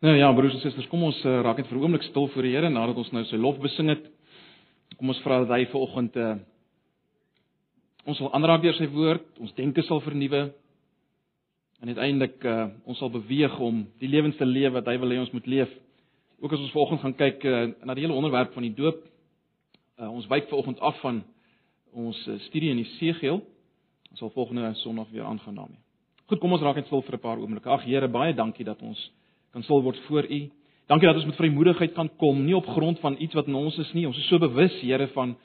Nou ja, broers en susters, kom ons uh, raak net vir 'n oomblik stil voor die Here nadat ons nou sy lof besing het. Kom ons vra dat hy vanoggend uh, ons sal aanraak deur sy woord, ons denke sal vernuwe en uiteindelik uh, ons sal beweeg om die lewens te leef wat hy wil hê ons moet leef. Ook as ons vanoggend gaan kyk uh, na die hele onderwerp van die doop. Uh, ons wyk vanoggend af van ons uh, studie in Jesegiel. Ons sal volgende Sondag weer aangaan daarmee. Goed, kom ons raak net stil vir 'n paar oomblikke. Ag Here, baie dankie dat ons kan stil word voor U. Dankie dat ons met vrymoedigheid kan kom, nie op grond van iets wat in ons is nie. Ons is so bewus, Here, van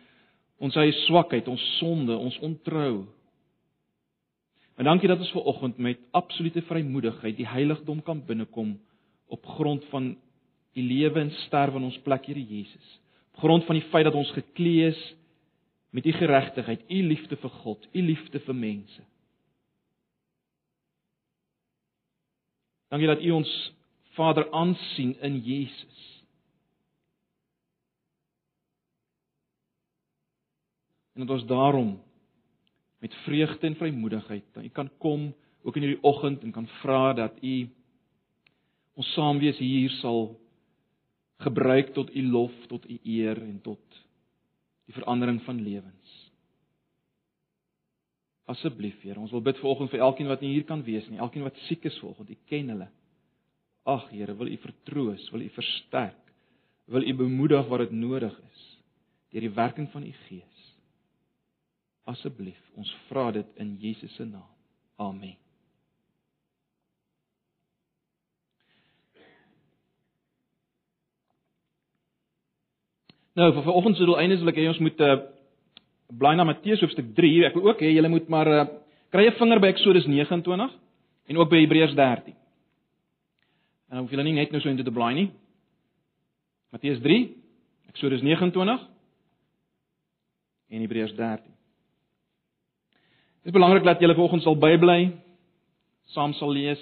ons eie swakheid, ons sonde, ons ontrou. Maar dankie dat ons ver oggend met absolute vrymoedigheid die heiligdom kan binnekom op grond van U lewe en sterwe in ons plek, Here Jesus. Op grond van die feit dat ons geklee is met U geregtigheid, U liefde vir God, U liefde vir mense. Dankie dat U ons Vader aansien in Jesus. En dat ons daarom met vreugde en vrymoedigheid dan kan kom ook in hierdie oggend en kan vra dat u ons saam wees hier sal gebruik tot u lof, tot u eer en tot die verandering van lewens. Asseblief, Here, ons wil bid vir oggend vir elkeen wat nie hier kan wees nie, elkeen wat siek is vanoggend, u ken hulle. Ag Here, wil U vertroos, wil U versterk, wil U bemoedig waar dit nodig is deur die werking van U Gees. Asseblief, ons vra dit in Jesus se naam. Amen. Nou, vir vanoggend se doeleindes wil ek hê ons moet uh, blaai na Matteus hoofstuk 3. Ek wil ook hê julle moet maar uh, kry 'n vinger by Eksodus 29 en ook by Hebreërs 13. En hoef julle nie net nou so intoe te blaai nie. Matteus 3, Eksodus 29 en Hebreërs 13. Dit is belangrik dat julle vanoggend sal bybly, saam sal lees.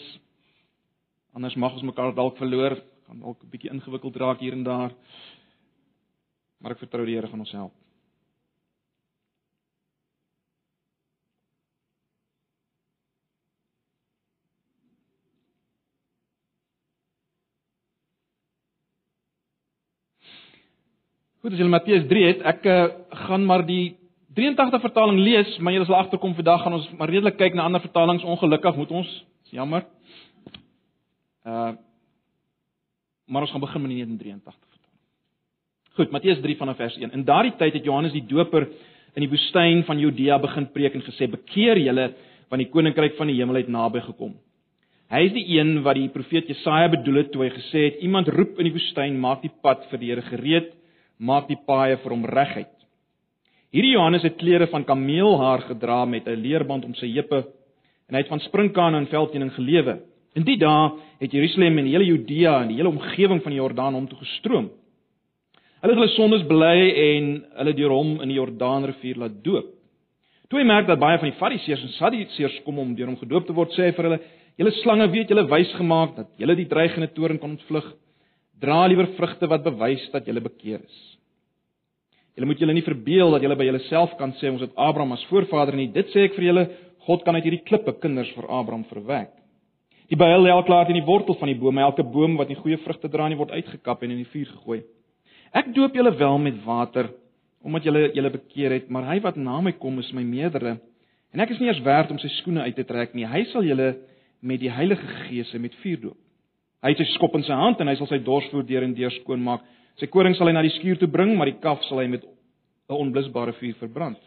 Anders mag ons mekaar dalk verloor, gaan dalk 'n bietjie ingewikkeld raak hier en daar. Maar ek vertrou die Here gaan ons help. Goed, as jy Matteus 3 het, ek uh, gaan maar die 83 vertaling lees, maar jy sal agterkom vandag gaan ons maar redelik kyk na ander vertalings ongelukkig moet ons. Dis jammer. Uh maar ons gaan begin met die 83 vertaling. Goed, Matteus 3 vanaf vers 1. In daardie tyd het Johannes die Doper in die woestyn van Judea begin preek en gesê: "Bekeer julle, want die koninkryk van die hemel het naby gekom." Hy is die een wat die profeet Jesaja bedoel het toe hy gesê het: "Iemand roep in die woestyn, maak die pad vir die Here gereed." Maak die paaie vir hom reguit. Hierdie Johannes het klere van kameelhaar gedra met 'n leerband om sy heupe en hy het van sprinkane en veldteening gelewe. In die dae het Jerusalem en die hele Judea en die hele omgewing van die Jordaan hom toe gestroom. Hulle het hulle sondes bely en hulle deur hom in die Jordaanrivier laat doop. Toe hy merk dat baie van die Fariseërs en Sadduseërs kom om deur hom gedoop te word, sê hy vir hulle: "Julle slange weet julle wys gemaak dat julle die dreigende toorn kon ontvlug Dra liewer vrugte wat bewys dat jy bekeer is. Julle moet julle nie verbeel dat julle by julleself kan sê ons het Abraham as voorvader nie. Dit sê ek vir julle, God kan uit hierdie klippe kinders vir Abraham verwek. Die Bybel lê al klaar in die wortel van die boom, elke boom wat nie goeie vrugte dra nie word uitgekap en in die vuur gegooi. Ek doop julle wel met water omdat julle julle bekeer het, maar hy wat na my kom is my meerdere en ek is nie eers werd om sy skoene uit te trek nie. Hy sal julle met die Heilige Gees en met vuur doop. Hy het sy skop in sy hand en hy sal sy dorsvloer deur en deur skoon maak. Sy koring sal hy na die skuur toe bring, maar die kaf sal hy met 'n onblusbare vuur verbrand.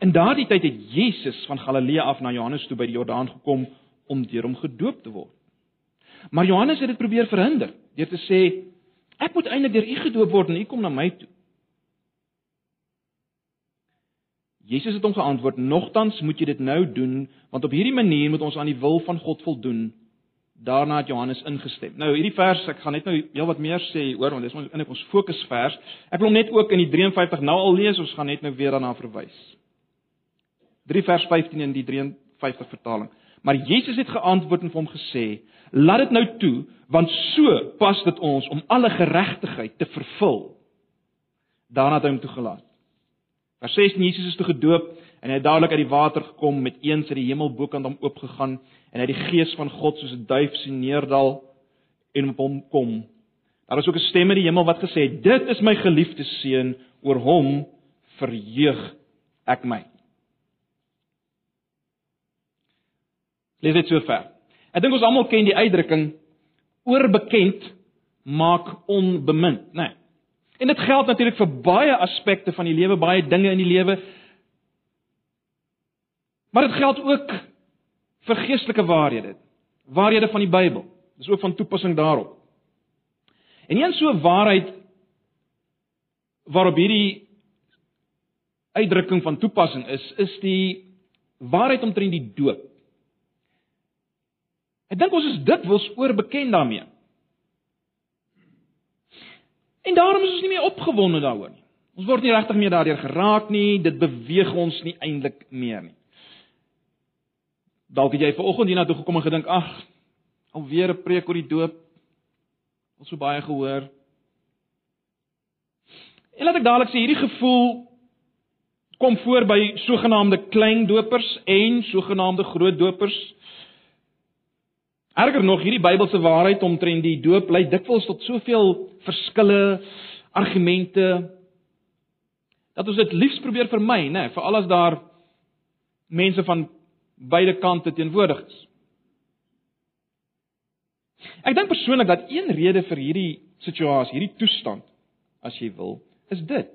In daardie tyd het Jesus van Galilea af na Johannes toe by die Jordaan gekom om deur hom gedoop te word. Maar Johannes het dit probeer verhinder deur te sê: "Ek moet eintlik deur u gedoop word en u kom na my toe." Jesus het hom geantwoord: "Nogtans moet jy dit nou doen, want op hierdie manier moet ons aan die wil van God voldoen Daarna het Johannes ingestem. Nou hierdie vers, ek gaan net nou heel wat meer sê oor want dis ons in ons fokusvers. Ek wil hom net ook in die 53 nou al lees, ons gaan net nou weer daarna verwys. 3 vers 15 in die 53 vertaling. Maar Jesus het geantwoord en vir hom gesê: "Laat dit nou toe, want so pas dit ons om alle geregtigheid te vervul." Daarna het hy hom toegelaat. Vers 16 Jesus is toe gedoop en hy het dadelik uit die water gekom met eens uit die hemel bokant hom oopgegaan en hy het die gees van God soos 'n duif sien neerdal en op hom kom. Daar is ook 'n stem in die hemel wat gesê het: "Dit is my geliefde seun, oor hom verheug ek my." Lees dit so ver. Ek dink ons almal ken die uitdrukking oorbekend maak onbemind, né? Nee. En dit geld natuurlik vir baie aspekte van die lewe, baie dinge in die lewe. Maar dit geld ook vir geestelike waarhede, waarhede van die Bybel. Dis ook van toepassing daarop. En een so waarheid waarop hierdie uitdrukking van toepassing is, is die waarheid omtrent die doop. Ek dink ons is dikwels oorbekend daarmee. En daarom is ons nie meer opgewonde daaroor nie. Ons word nie regtig meer daardeur geraak nie, dit beweeg ons nie eintlik meer nie. Dalk het jy vanoggend hiernatoe gekom en gedink, "Ag, alweer 'n preek oor die doop. Ons so baie gehoor." En laat ek dadelik sê, hierdie gevoel kom voor by sogenaamde klein dopers en sogenaamde groot dopers. Erger nog, hierdie Bybelse waarheid omtrent die doop lei dikwels tot soveel verskille, argumente dat ons dit liefs probeer vermy, nê, nee, veral as daar mense van beide kante teenwoordig is. Ek dink persoonlik dat een rede vir hierdie situasie, hierdie toestand, as jy wil, is dit.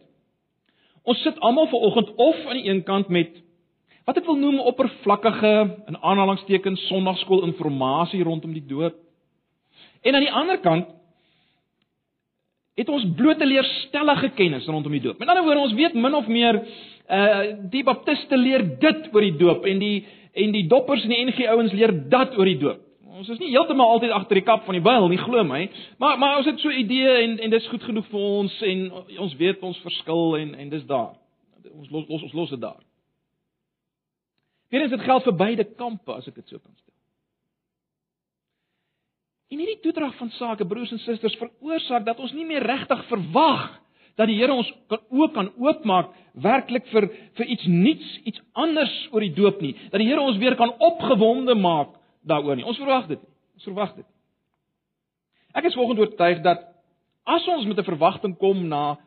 Ons sit almal ver oggend of aan die een kant met wat ek wil noem oppervlakkige in aanhalingstekens sonnaarskool inligting rondom die doop. En aan die ander kant het ons blote leerstellige kennis rondom die doop. Met ander woorde, ons weet min of meer uh die baptiste leer dit oor die doop en die en die doppers en die NG ouens leer dat oor die doop. Ons is nie heeltemal altyd agter die kap van die Bybel nie, glo my, maar maar ons het so idee en en dis goed genoeg vir ons en ons weet ons verskil en en dis daar. Ons los los ons los dit daar. Weerens dit geld vir beide kampe as ek dit so kan stel. En hierdie toedrag van sake broers en susters veroorsaak dat ons nie meer regtig verwag dat die Here ons kan ook kan oopmaak werklik vir vir iets nuuts, iets anders oor die doop nie. Dat die Here ons weer kan opgewonde maak daaroor nie. Ons verwag dit. Ons verwag dit. Ek is volgens oortuig dat as ons met 'n verwagting kom na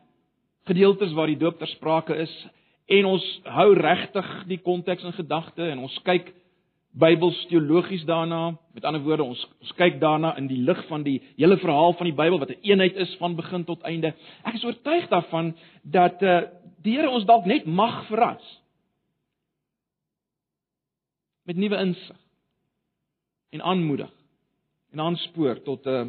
gedeeltes waar die doop ter sprake is, en ons hou regtig die konteks in gedagte en ons kyk Bybels teologies daarna. Met ander woorde, ons ons kyk daarna in die lig van die hele verhaal van die Bybel wat 'n een eenheid is van begin tot einde. Ek is oortuig daarvan dat eh uh, die Here ons dalk net mag verras met nuwe insig en aanmoedig en aanspoor tot 'n eh,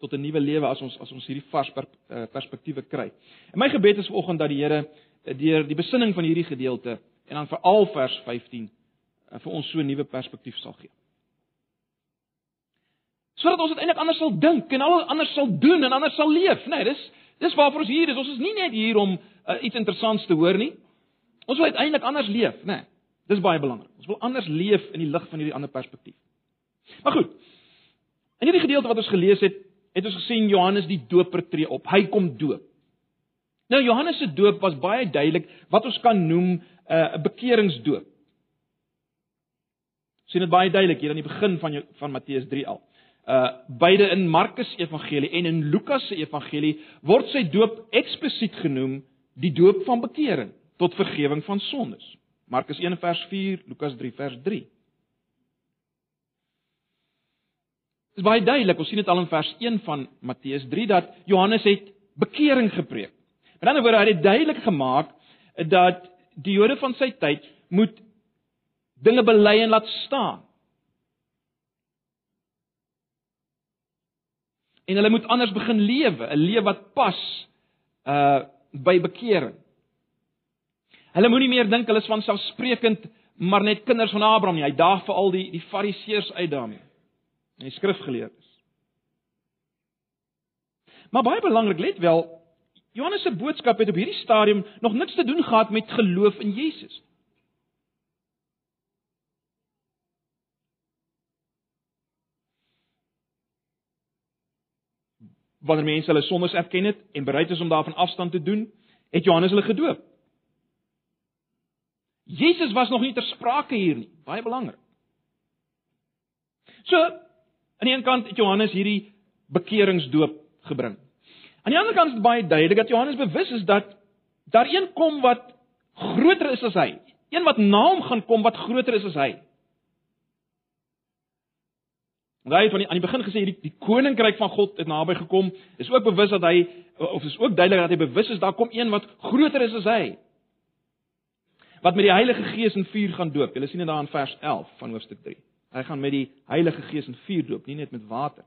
tot 'n nuwe lewe as ons as ons hierdie vars per, uh, perspektiewe kry. En my gebed is vanoggend dat die Here deur die besinning van hierdie gedeelte en dan veral vers 15 eh, vir ons so 'n nuwe perspektief sal gee. Sodat ons uiteindelik anders sal dink en al anders sal doen en anders sal leef, né? Nee, dis dis waarvoor ons hier is. Ons is nie net hier om uh, iets interessants te hoor nie. Ons wil uiteindelik anders leef, né? Nee, dis baie belangrik. Ons wil anders leef in die lig van hierdie ander perspektief. Maar goed. In hierdie gedeelte wat ons gelees het, het ons gesien Johannes die Doper tree op. Hy kom doop. Nou Johannes se doop was baie duidelik wat ons kan noem uh, 'n uh, bekeringsdoop. sien dit baie duidelik hier aan die begin van van Matteus 3:11. Uh beide in Markus Evangelie en in Lukas se Evangelie word sy doop eksplisiet genoem die doop van bekering tot vergifnis van sondes. Markus 1 vers 4, Lukas 3 vers 3. Dit is baie duidelik, ons sien dit al in vers 1 van Matteus 3 dat Johannes het bekering gepreek. Met ander woorde, hy het duidelik gemaak dat die Jode van sy tyd moet dinge bely en laat staan. En hulle moet anders begin lewe, 'n lewe wat pas uh by bekering. Hulle moenie meer dink hulle is van selfsprekend maar net kinders van Abraham nie. Hy daag vir al die die fariseërs uit daarmee. En die skrifgeleerdes. Maar baie belangrik, let wel, Johannes se boodskap het op hierdie stadium nog niks te doen gehad met geloof in Jesus. Wanneer mense hulle sondes erken het en bereid is om daarvan afstand te doen, het Johannes hulle gedoop. Jesus was nog nie ter sprake hier nie, baie belangrik. So, aan die een kant het Johannes hierdie bekeringsdoop gebring. Aan die ander kant is dit baie duidelik dat Johannes bewus is dat daar een kom wat groter is as hy. Een wat na hom gaan kom wat groter is as hy. Daai het van die, aan die begin gesê die, die koninkryk van God het naby gekom. Is ook bewus dat hy of is ook duidelik dat hy bewus is daar kom een wat groter is as hy. Wat met die Heilige Gees en vuur gaan doop. Julle sien dit daar in vers 11 van hoofstuk 3. Hy gaan met die Heilige Gees en vuur doop, nie net met water.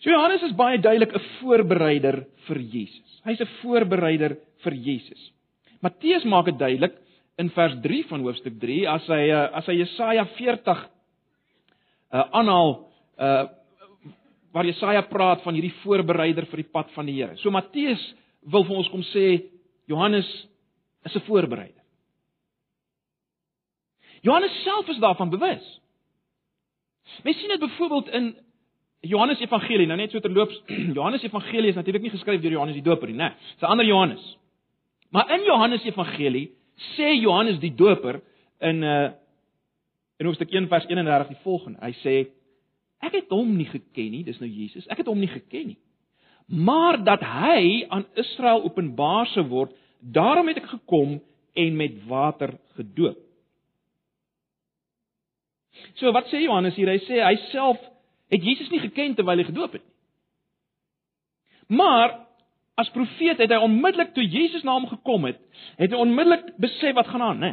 So Johannes is baie duidelik 'n voorbereider vir Jesus. Hy's 'n voorbereider vir Jesus. Matteus maak dit duidelik in vers 3 van hoofstuk 3 as hy eh, as hy Jesaja 40 uh aanhaal uh waar Jesaja praat van hierdie voorbereider vir die pad van die Here. So Matteus wil vir ons kom sê Johannes is 'n voorbereider. Johannes self is daarvan bewus. Mens sien dit byvoorbeeld in Johannes Evangelie, nou net so terloops, Johannes Evangelie is natuurlik nie geskryf deur Johannes die Doper nie, né? Dis 'n ander Johannes. Maar in Johannes Evangelie sê Johannes die Doper in uh in hoofstuk 1 vers 31 die volgende. Hy sê ek het hom nie geken nie, dis nou Jesus. Ek het hom nie geken nie. Maar dat hy aan Israel openbaar sou word, daarom het ek gekom en met water gedoop. So wat sê Johannes hier? Hy sê hy self het Jesus nie geken terwyl hy gedoop het nie. Maar as profeet het hy onmiddellik toe Jesus na hom gekom het, het hy onmiddellik besef wat gaan aan, né?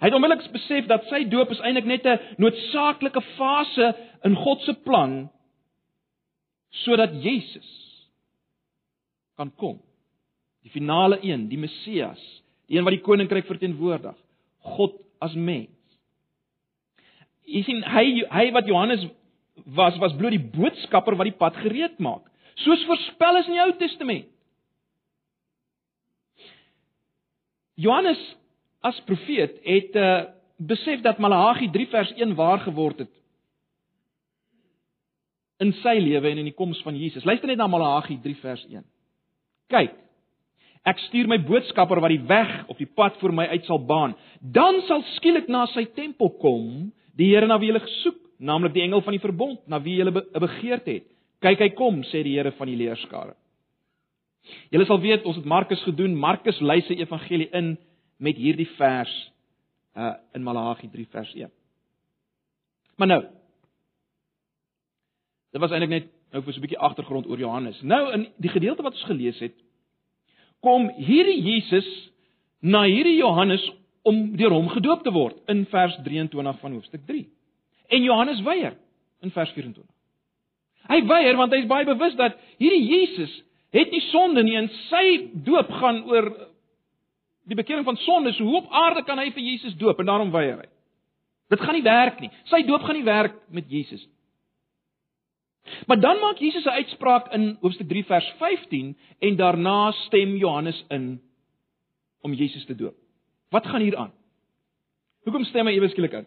Hy het onmiddellik besef dat sy doop is eintlik net 'n noodsaaklike fase in God se plan sodat Jesus kan kom. Die finale een, die Messias, die een wat die koninkryk verteenwoordig, God as mens. Jy sien hy hy wat Johannes was was bloot die boodskapper wat die pad gereed maak. Soos voorspel is in die Ou Testament. Johannes as profeet het uh besef dat Malagi 3 vers 1 waar geword het in sy lewe en in die koms van Jesus. Luister net na Malagi 3 vers 1. Kyk, ek stuur my boodskapper wat die weg op die pad vir my uit sal baan. Dan sal skielik na sy tempel kom Die Here na wie julle gesoek, naamlik die engel van die verbond, na wie julle 'n begeerte het. Kyk hy kom, sê die Here van die leerskare. Julle sal weet ons het Markus gedoen. Markus lei sy evangelie in met hierdie vers uh in Malagi 3 vers 1. Maar nou. Dit was eintlik net nou vir so 'n bietjie agtergrond oor Johannes. Nou in die gedeelte wat ons gelees het, kom hierdie Jesus na hierdie Johannes om deur hom gedoop te word in vers 23 van hoofstuk 3. En Johannes weier in vers 24. Hy weier want hy is baie bewus dat hierdie Jesus het nie sonde nie en sy doop gaan oor die bekering van sonde. So hoe op aarde kan hy vir Jesus doop en daarom weier hy. Dit gaan nie werk nie. Sy doop gaan nie werk met Jesus nie. Maar dan maak Jesus 'n uitspraak in hoofstuk 3 vers 15 en daarna stem Johannes in om Jesus te doop. Wat gaan hier aan? Hoekom stem hy ewe skielik in?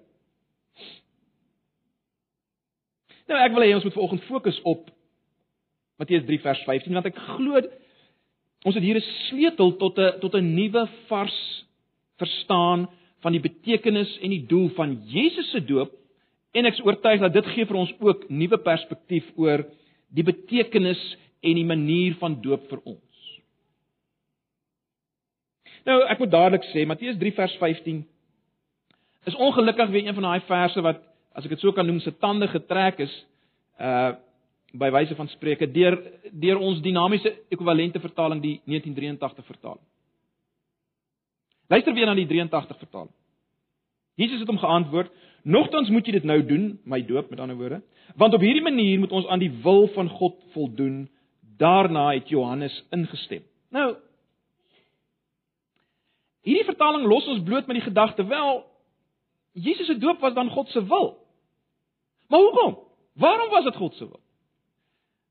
Nou ek wil hê ons moet vanoggend fokus op Matteus 3 vers 15 want ek glo ons het hier 'n sleutel tot 'n tot 'n nuwe vars verstaan van die betekenis en die doel van Jesus se doop en ek is oortuig dat dit gee vir ons ook nuwe perspektief oor die betekenis en die manier van doop vir ons. Nou, ek moet dadelik sê Matteus 3 vers 15 is ongelukkig weer een van daai verse wat as ek dit so kan noem se tande getrek is uh by wyse van spreuke deur deur ons dinamiese ekwivalente vertaling die 1983 vertaling. Luister weer na die 83 vertaling. Jesus het hom geantwoord: "Nogtans moet jy dit nou doen, my doop met ander woorde, want op hierdie manier moet ons aan die wil van God voldoen." Daarna het Johannes ingestem. Nou, Hierdie vertaling los ons bloot met die gedagte wel Jesus se doop was dan God se wil. Maar hoekom? Waarom was dit God se wil?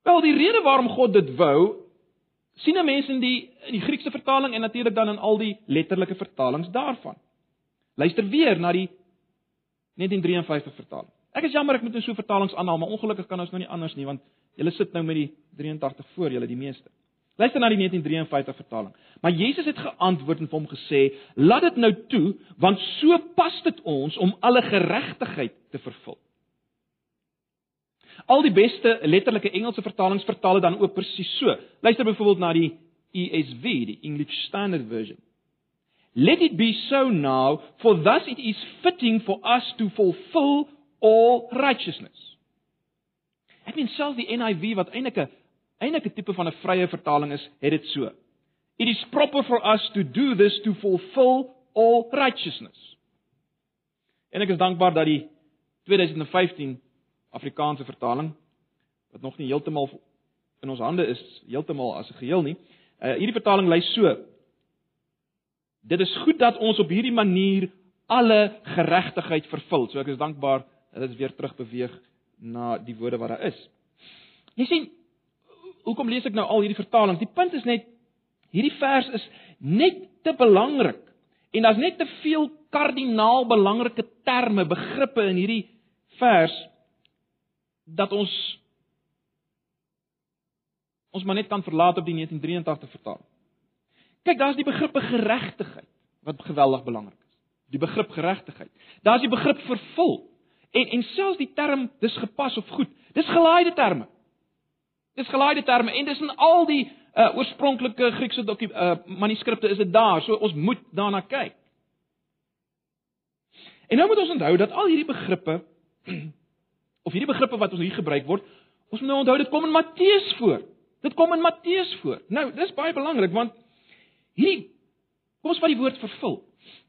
Wel, die rede waarom God dit wou, sien 'n mens in die in die Griekse vertaling en natuurlik dan in al die letterlike vertalings daarvan. Luister weer na die 1953 vertaling. Ek is jammer ek moet nou so vertalings aanhaal, maar ongelukkig kan ons nou nie anders nie want julle sit nou met die 83 voor julle die meeste. Luister na die 1953 vertaling. Maar Jesus het geantwoord en vir hom gesê: "Laat dit nou toe, want so pas dit ons om alle geregtigheid te vervul." Al die beste letterlike Engelse vertalings vertaal dit dan ook presies so. Luister byvoorbeeld na die ESV, die English Standard Version. Let it be so now, for thus it is fitting for us to fulfill all righteousness. Ek meen selfs die NIV wat eintlik 'n eintlik 'n tipe van 'n vrye vertaling is, het dit so. It is proper for us to do this to fulfill all righteousness. En ek is dankbaar dat die 2015 Afrikaanse vertaling wat nog nie heeltemal in ons hande is heeltemal as 'n geheel nie. Uh hierdie vertaling lei so: Dit is goed dat ons op hierdie manier alle geregtigheid vervul. So ek is dankbaar dat dit weer terug beweeg na die woorde wat daar is. Jy sien, hoekom lees ek nou al hierdie vertalings? Die punt is net hierdie vers is net te belangrik en daar's net te veel kardinaal belangrike terme, begrippe in hierdie vers dat ons ons maar net kan verlaat op die 1983 vertaling. Kyk, daar's die begrip geregtigheid wat geweldig belangrik is. Die begrip geregtigheid. Daar's die begrip vervul. En en selfs die term dis gepas of goed. Dis gelaaide terme. Dis gelaaide terme en dis in al die uh, oorspronklike Griekse doku uh, manuskripte is dit daar. So ons moet daarna kyk. En nou moet ons onthou dat al hierdie begrippe of hierdie begrippe wat ons hier gebruik word, ons moet nou onthou dit kom in Matteus voor. Dit kom in Matteus voor. Nou, dis baie belangrik want hierdie kom ons vat die woord vervul.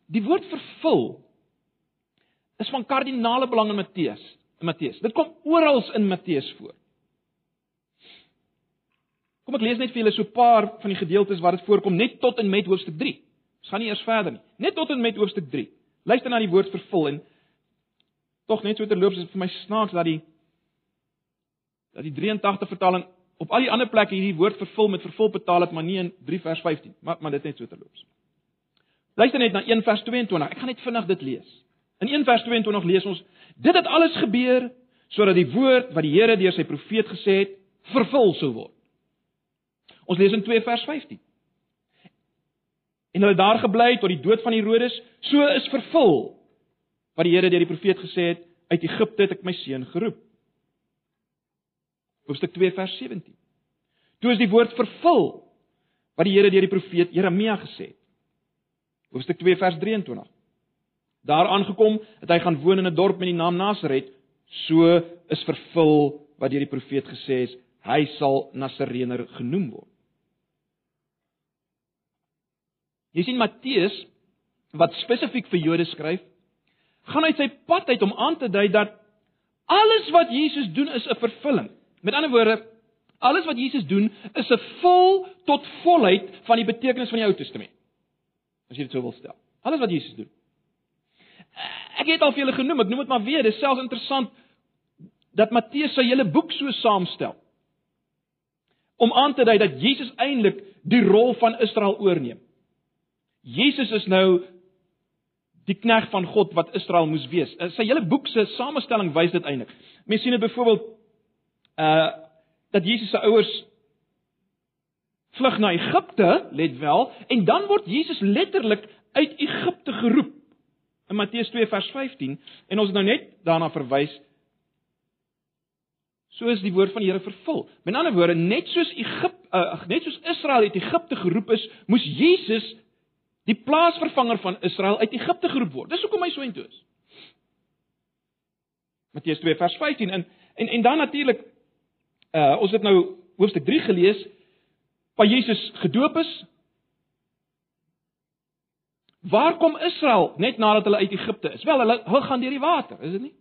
Die woord vervul is van kardinale belang in Matteus, in Matteus. Dit kom oral in Matteus voor. Kom ek lees net vir julle so 'n paar van die gedeeltes waar dit voorkom net tot en met hoofstuk 3. Ons gaan nie eers verder nie. Net tot en met hoofstuk 3. Luister na die woord vervul en tog net so terloops is vir my snaaks dat die dat die 83 vertaling op al die ander plekke hierdie woord vervul met vervul betaal het maar nie in 3 vers 15 maar maar dit net so terloops. Luister net na 1 vers 22. Ek gaan net vinnig dit lees. In 1 vers 22 lees ons: Dit het alles gebeur sodat die woord wat die Here deur sy profeet gesê het, vervul sou word. Ons lees in 2 vers 15. En hulle daar gebly tot die dood van Herodes, so is vervul wat die Here deur die profeet gesê het, uit Egipte het ek my seun geroep. Hoofstuk 2 vers 17. Toe is die woord vervul wat die Here deur die profeet Jeremia gesê het. Hoofstuk 2 vers 23. Daar aangekom het hy gaan woon in 'n dorp met die naam Nasaret, so is vervul wat deur die profeet gesê is, hy sal Nasareener genoem word. Jy sien Matteus wat spesifiek vir Jode skryf, gaan uit sy pad uit om aan te dui dat alles wat Jesus doen is 'n vervulling. Met ander woorde, alles wat Jesus doen is 'n vol tot volheid van die betekenis van die Ou Testament. As jy dit sou wil stel. Alles wat Jesus doen. Ek het al vir julle genoem, ek noem dit maar weer, dis selfs interessant dat Matteus sy hele boek so saamstel. Om aan te dui dat Jesus eintlik die rol van Israel oorneem. Jesus is nou die knegg van God wat Israel moes wees. Eh, sy hele boek se samestelling wys dit eintlik. Mens sien dit byvoorbeeld uh dat Jesus se ouers vlug na Egipte, let wel, en dan word Jesus letterlik uit Egipte geroep in Matteus 2 vers 15 en ons nou net daarna verwys so is die woord van die Here vervul. Met ander woorde, net soos Egipte uh, net soos Israel uit Egipte geroep is, moes Jesus die plaasvervanger van Israel uit Egipte geroep word. Dis hoekom hy so intoe is. Matteus 2 vers 15 en en en dan natuurlik uh ons het nou hoofstuk 3 gelees waar Jesus gedoop is Waar kom Israel net nadat hulle uit Egipte is? Wel, hulle hulle gaan deur die water, is dit nie?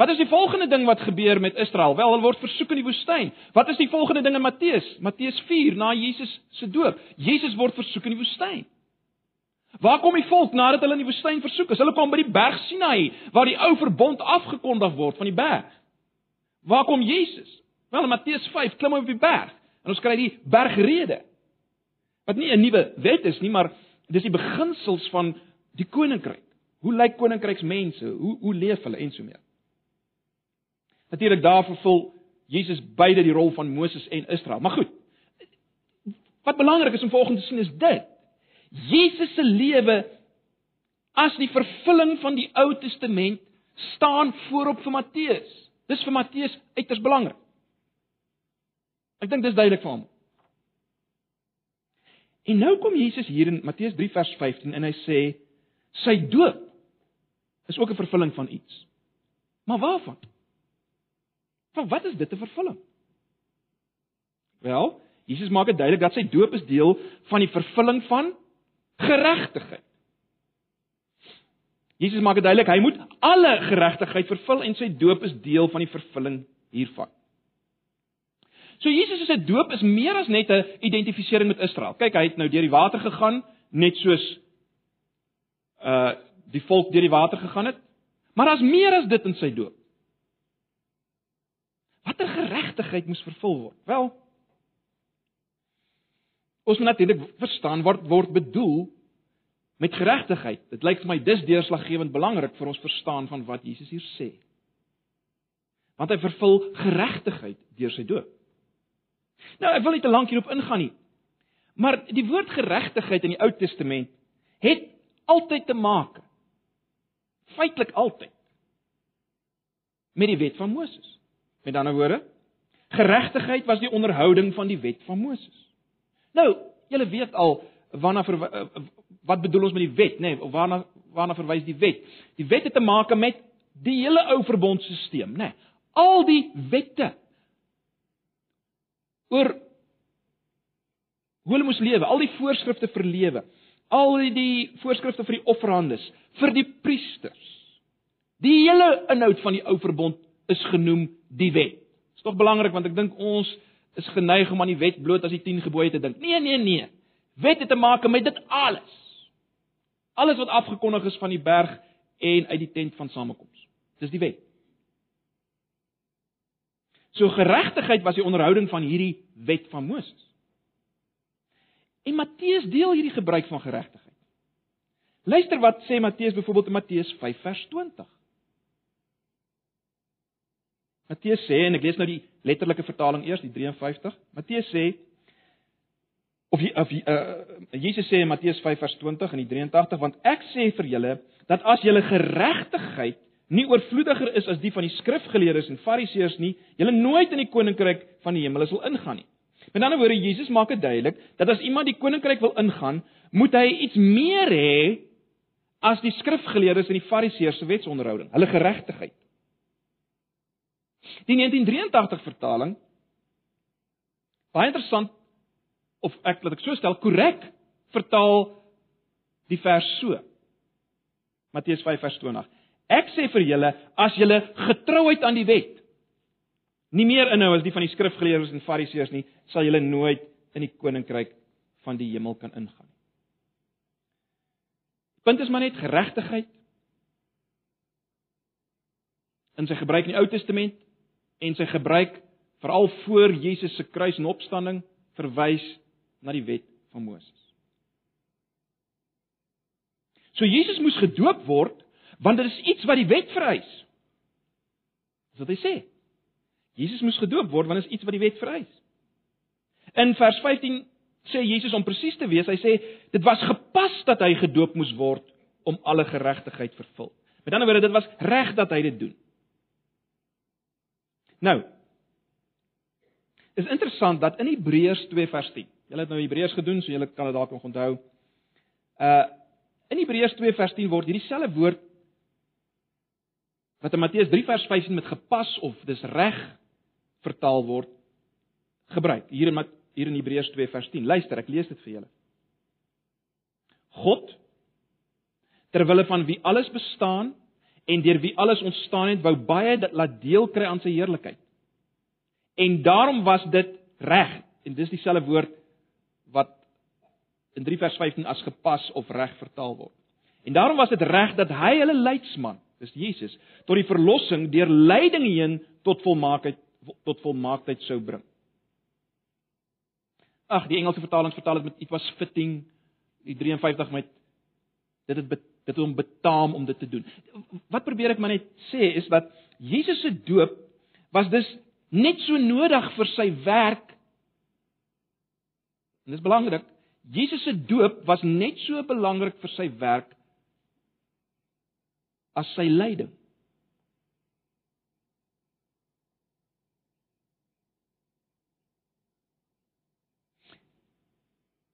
Wat is die volgende ding wat gebeur met Israel? Wel, hulle word versoek in die woestyn. Wat is die volgende ding in Matteus? Matteus 4 na Jesus se doop. Jesus word versoek in die woestyn. Waar kom die volk nadat hulle in die woestyn versoek is? Hulle kom by die berg Sinai waar die ou verbond afgekondig word van die berg. Waar kom Jesus? Wel, in Matteus 5 klim hy op die berg en ons kry die bergrede wat nie 'n nuwe wet is nie, maar dis die beginsels van die koninkryk. Hoe lyk koninkryksmense? Hoe hoe leef hulle en so meer? Natuurlik daar vervul Jesus beide die rol van Moses en Israel. Maar goed. Wat belangrik is om volgens te sien is dit. Jesus se lewe as die vervulling van die Ou Testament staan voorop vir Matteus. Dis vir Matteus uiters belangrik. Ek dink dis duidelik vir hom. En nou kom Jesus hier in Matteus 3 vers 15 en hy sê sy doop is ook 'n vervulling van iets. Maar waarvan? Van wat is dit 'n vervulling? Wel, Jesus maak dit duidelik dat sy doop is deel van die vervulling van geregtigheid. Jesus maak dit duidelik hy moet alle geregtigheid vervul en sy doop is deel van die vervulling hiervan. So Jesus se doop is meer as net 'n identifisering met Israel. Kyk, hy het nou deur die water gegaan, net soos uh die volk deur die water gegaan het. Maar daar's meer as dit in sy doop. Watter geregtigheid moes vervul word? Wel, ons moet natuurlik verstaan wat word bedoel met geregtigheid. Dit lyk vir my dis deurslaggewend belangrik vir ons verstaan van wat Jesus hier sê. Want hy vervul geregtigheid deur sy doop. Nou, ek wil nie te lank hierop ingaan nie. Maar die woord geregtigheid in die Ou Testament het altyd te maak feitelik altyd met die wet van Moses. Met ander woorde, geregtigheid was die onderhouding van die wet van Moses. Nou, julle weet al waarna ver, eh, wat bedoel ons met die wet, nê? Nee, of waarna waarna verwys die wet? Die wet het te maak met die hele ou verbondstelsel, nê? Nee, al die wette oor hoe hulle moes lewe, al die voorskrifte vir lewe, al die voorskrifte vir die offerhandes, vir die priesters. Die hele inhoud van die ou verbond is genoem die wet. Dit is tog belangrik want ek dink ons is geneig om aan die wet bloot as die 10 gebooie te dink. Nee, nee, nee. Wet het te maak met dit alles. Alles wat afgekondig is van die berg en uit die tent van samekoms. Dis die wet. So geregtigheid was die onderhouding van hierdie wet van Moses. En Matteus deel hierdie gebruik van geregtigheid. Luister wat sê Matteus byvoorbeeld in Matteus 5 vers 20. Matteus sê en ek lees nou die letterlike vertaling eers, die 53. Matteus sê of of uh, Jesus sê in Matteus 5 vers 20 en die 83 want ek sê vir julle dat as julle geregtigheid nie oorvloediger is as die van die skrifgeleerdes en fariseërs nie, julle nooit in die koninkryk van die hemel sal ingaan nie. Met ander woorde, Jesus maak dit duidelik dat as iemand die koninkryk wil ingaan, moet hy iets meer hê as die skrifgeleerdes en die fariseërs se wetsonderhouding, hulle geregtigheid. Die 1983 vertaling baie interessant of ek laat ek so stel, korrek vertaal die vers so. Matteus 5 vers 20. Ek sê vir julle, as julle getrouheid aan die wet nie meer inhou as die van die skrifgeleerdes en fariseërs nie, sal julle nooit in die koninkryk van die hemel kan ingaan nie. Punt is maar net geregtigheid in sy gebruik in die Ou Testament en sy gebruik veral voor Jesus se kruis en opstanding verwys na die wet van Moses. So Jesus moes gedoop word want dit is iets wat die wet vereis. Dis wat hy sê. Jesus moes gedoop word want dit is iets wat die wet vereis. In vers 15 sê Jesus om presies te wees, hy sê dit was gepas dat hy gedoop moes word om alle geregtigheid vervul. Met ander woorde, dit was reg dat hy dit doen. Nou. Is interessant dat in Hebreërs 2 vers 10. Julle het nou Hebreërs gedoen, so julle kan dit dalk nog onthou. Uh in Hebreërs 2 vers 10 word hierdie selfe woord wat in Matteus 3 vers 15 met gepas of dis reg vertaal word gebruik. Hier in hier in Hebreërs 2 vers 10. Luister, ek lees dit vir julle. God ter wille van wie alles bestaan en deur wie alles ontstaan het, wou baie dat laat deel kry aan sy heerlikheid. En daarom was dit reg en dis dieselfde woord wat in 3 vers 15 as gepas of reg vertaal word. En daarom was dit reg dat hy hulle leidsman dis Jesus, tot die verlossing deur lyding heen tot volmaaktheid tot volmaaktheid sou bring. Ag, die Engelse vertaling vertaal dit met it was fitting, die 53 met dit het dit hom betaam om dit te doen. Wat probeer ek maar net sê is dat Jesus se doop was dus net so nodig vir sy werk. En dis belangrik. Jesus se doop was net so belangrik vir sy werk as sy lyding.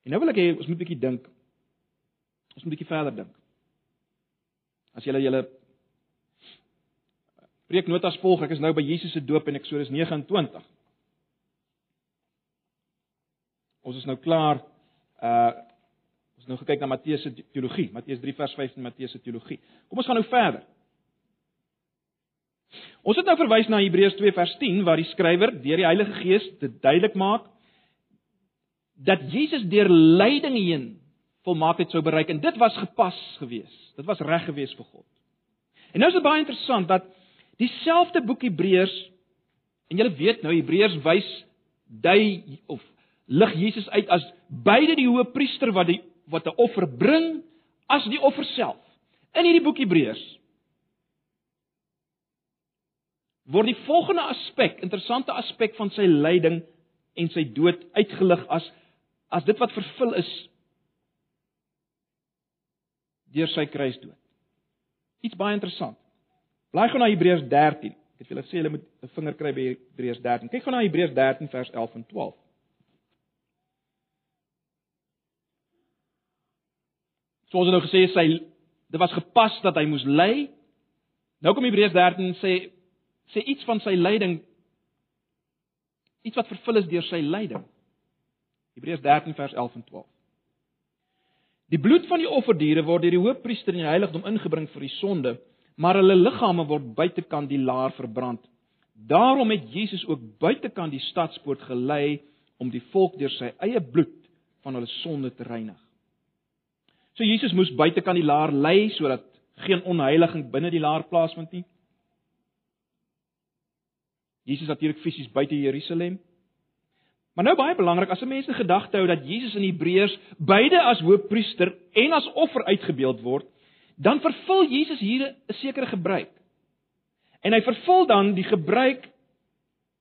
En nou wil ek hê ons moet 'n bietjie dink. Ons moet 'n bietjie verder dink. As jy julle preeknotas volg, ek is nou by Jesus se doop in Eksodus 29. Ons is nou klaar uh ons het nou gekyk na Matteus se teologie, Matteus 3 vers 15 Matteus se teologie. Kom ons gaan nou verder. Ons het nou verwys na Hebreërs 2 vers 10 waar die skrywer deur die Heilige Gees dit duidelik maak dat Jesus deur lyding heen volmaaktheid sou bereik en dit was gepas gewees. Dit was reg gewees vir God. En nou is dit baie interessant dat dieselfde boek Hebreërs en julle weet nou Hebreërs wys dui of lig Jesus uit as beide die hoë priester wat die wat 'n offer bring as die offer self. In hierdie boek Hebreërs word die volgende aspek, interessante aspek van sy lyding en sy dood uitgelig as as dit wat vervul is deur sy kruisdood. Iets baie interessant. Blaai gou na Hebreërs 13. Ek het julle gesê julle moet 'n vinger kry by Hebreërs 13. Kyk gou na Hebreërs 13 vers 11 en 12. Soos ons nou gesê sy dit was gepas dat hy moes ly. Nou kom Hebreërs 13 sê sê iets van sy lyding iets wat vervul is deur sy lyding. Hebreërs 13 vers 11 en 12. Die bloed van die offerdiere word deur die hoofpriester in die heiligdom ingebring vir die sonde, maar hulle liggame word buitekant die laar verbrand. Daarom het Jesus ook buitekant die stadspoort gelei om die volk deur sy eie bloed van hulle sonde te reinig. So Jesus moes buitekant die laar lei sodat geen onheiliging binne die laar plaasvind nie. Jesus natuurlik fisies buite Jerusalem, Maar nou baie belangrik, as 'n mens in gedagte hou dat Jesus in Hebreërs beide as hoofpriester en as offer uitgebeeld word, dan vervul Jesus hier 'n sekere gebruik. En hy vervul dan die gebruik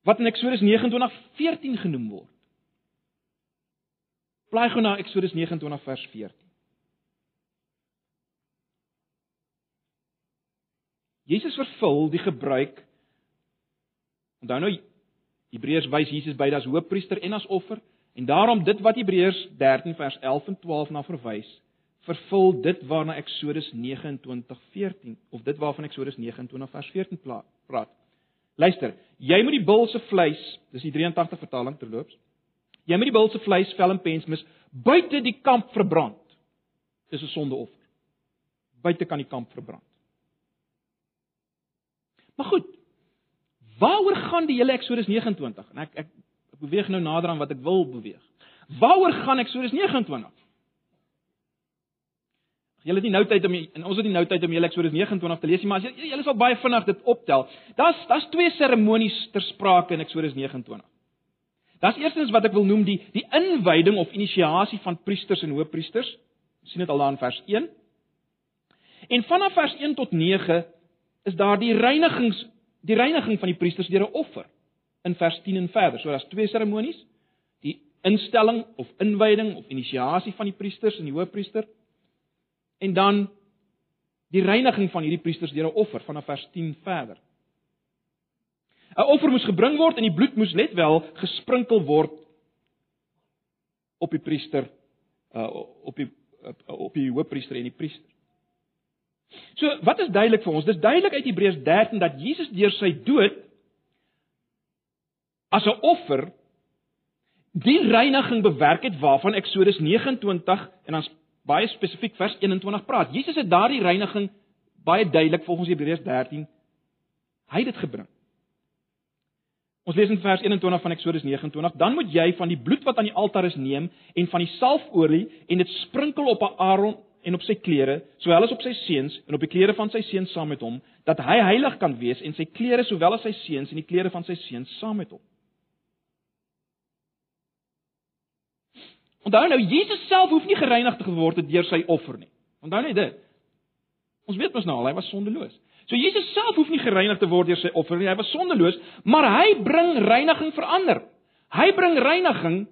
wat in Eksodus 29:14 genoem word. Blaai gou na Eksodus 29 vers 14. Jesus vervul die gebruik Onthou nou Hebreërs wys Jesus beide as hoofpriester en as offer en daarom dit wat Hebreërs 13 vers 11 en 12 na verwys, vervul dit waarna Eksodus 29:14 of dit waarvan Eksodus 29 vers 14 praat. Luister, jy moet die bul se vleis, dis die 83 vertaling terloops. Jy moet die bul se vleis vel en pensmis buite die kamp verbrand. Dis 'n sondeoffer. Buite kan die kamp verbrand. Maar goed, Waaroor gaan die hele Eksodus 29? En ek ek ek beweeg nou nader aan wat ek wil beweeg. Waaroor gaan Eksodus 29? Julle het nie nou tyd om en ons het nie nou tyd om hele Eksodus 29 te lees nie, maar as julle sal baie vinnig dit optel. Daar's daar's twee seremonies ter sprake in Eksodus 29. Daar's eerstens wat ek wil noem die die inwyding of inisiasie van priesters en hoofpriesters. Sien dit al daar in vers 1. En vanaf vers 1 tot 9 is daar die reinigings die reiniging van die priesters deur 'n offer in vers 10 en verder. So daar's twee seremonies. Die instelling of inwyding of inisiasie van die priesters en die hoofpriester en dan die reiniging van hierdie priesters deur 'n offer vanaf vers 10 verder. 'n Offer moes gebring word en die bloed moes net wel gesprinkel word op die priester uh op die op die hoofpriester en die priester. So, wat is duidelik vir ons? Dis duidelik uit Hebreërs 13 dat Jesus deur sy dood as 'n offer die reiniging bewerk het waarvan Eksodus 29 en dan baie spesifiek vers 21 praat. Jesus het daardie reiniging baie duidelik volgens Hebreërs 13 hy het dit gebring. Ons lees in vers 21 van Eksodus 29: Dan moet jy van die bloed wat aan die altaar is neem en van die salfolie en dit sprinkel op Aaron en op sy klere, sowel as op sy seuns en op die klere van sy seuns saam met hom, dat hy heilig kan wees en sy klere sowel as sy seuns en die klere van sy seuns saam met hom. Onthou nou, Jesus self hoef nie gereinig te word deur sy offer nie. Onthou net dit. Ons weet mos nou al, hy was sondeloos. So Jesus self hoef nie gereinig te word deur sy offer nie. Hy was sondeloos, maar hy bring reiniging vir ander. Hy bring reiniging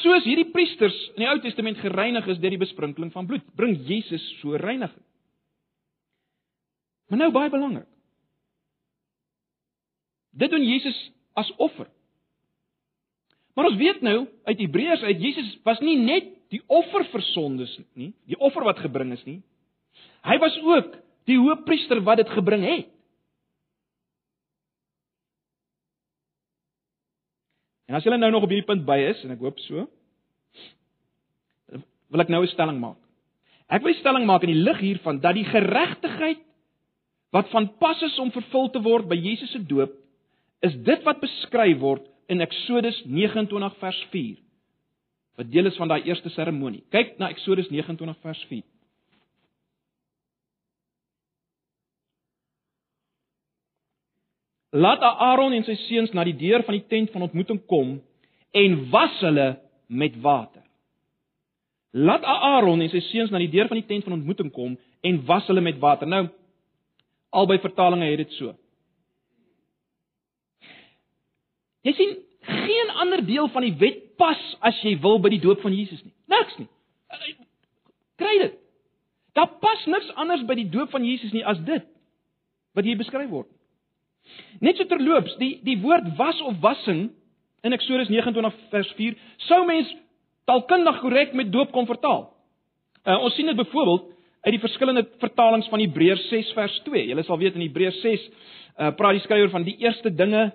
Soos hierdie priesters in die Ou Testament gereinig is deur die besprinkeling van bloed, bring Jesus so reiniging. Maar nou baie belangrik. Dit doen Jesus as offer. Maar ons weet nou uit Hebreërs uit Jesus was nie net die offer vir sondes nie, die offer wat gebring is nie. Hy was ook die hoëpriester wat dit gebring het. En as julle nou nog op hierdie punt by is en ek hoop so, wil ek nou 'n stelling maak. Ek wil 'n stelling maak in die lig hiervan dat die geregtigheid wat van pas is om vervul te word by Jesus se doop, is dit wat beskryf word in Eksodus 29 vers 4. Wat deel is van daai eerste seremonie. Kyk na Eksodus 29 vers 4. Laat Aaron en sy seuns na die deur van die tent van ontmoeting kom en was hulle met water. Laat Aaron en sy seuns na die deur van die tent van ontmoeting kom en was hulle met water. Nou albei vertalings het dit so. Jy sien, geen ander deel van die wet pas as jy wil by die doop van Jesus nie. Niks nie. Kry dit. Daar pas niks anders by die doop van Jesus nie as dit wat hier beskryf word. Net so terloops, die die woord was of wassing in Eksodus 29 vers 4 sou mens taalkundig korrek met doop kon vertaal. Uh, ons sien dit byvoorbeeld uit die verskillende vertalings van Hebreërs 6 vers 2. Julle sal weet in Hebreërs 6 uh, praat die skrywer van die eerste dinge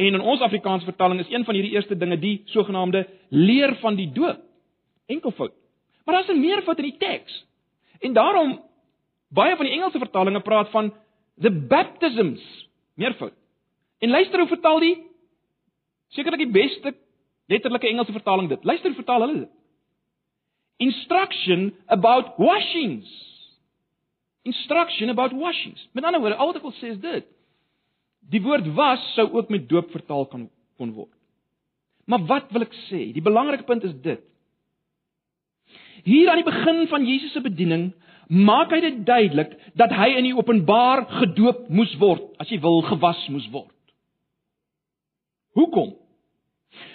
en in ons Afrikaanse vertaling is een van hierdie eerste dinge die sogenaamde leer van die doop. Enkelvoud. Maar daar's 'n meervoud in die teks. En daarom baie van die Engelse vertalings praat van the baptisms, meervoud. En luister hoe vertaal die sekerlik die beste letterlike Engelse vertaling dit. Luister vertaal hulle dit. Instruction about washings. Instruction about washings. Met ander woorde, al wat ek wil sê is dit. Die woord was sou ook met doop vertaal kan kon word. Maar wat wil ek sê? Die belangrike punt is dit. Hier aan die begin van Jesus se bediening maak hy dit duidelik dat hy in die openbaar gedoop moes word, as jy wil gewas moes word. Hoekom?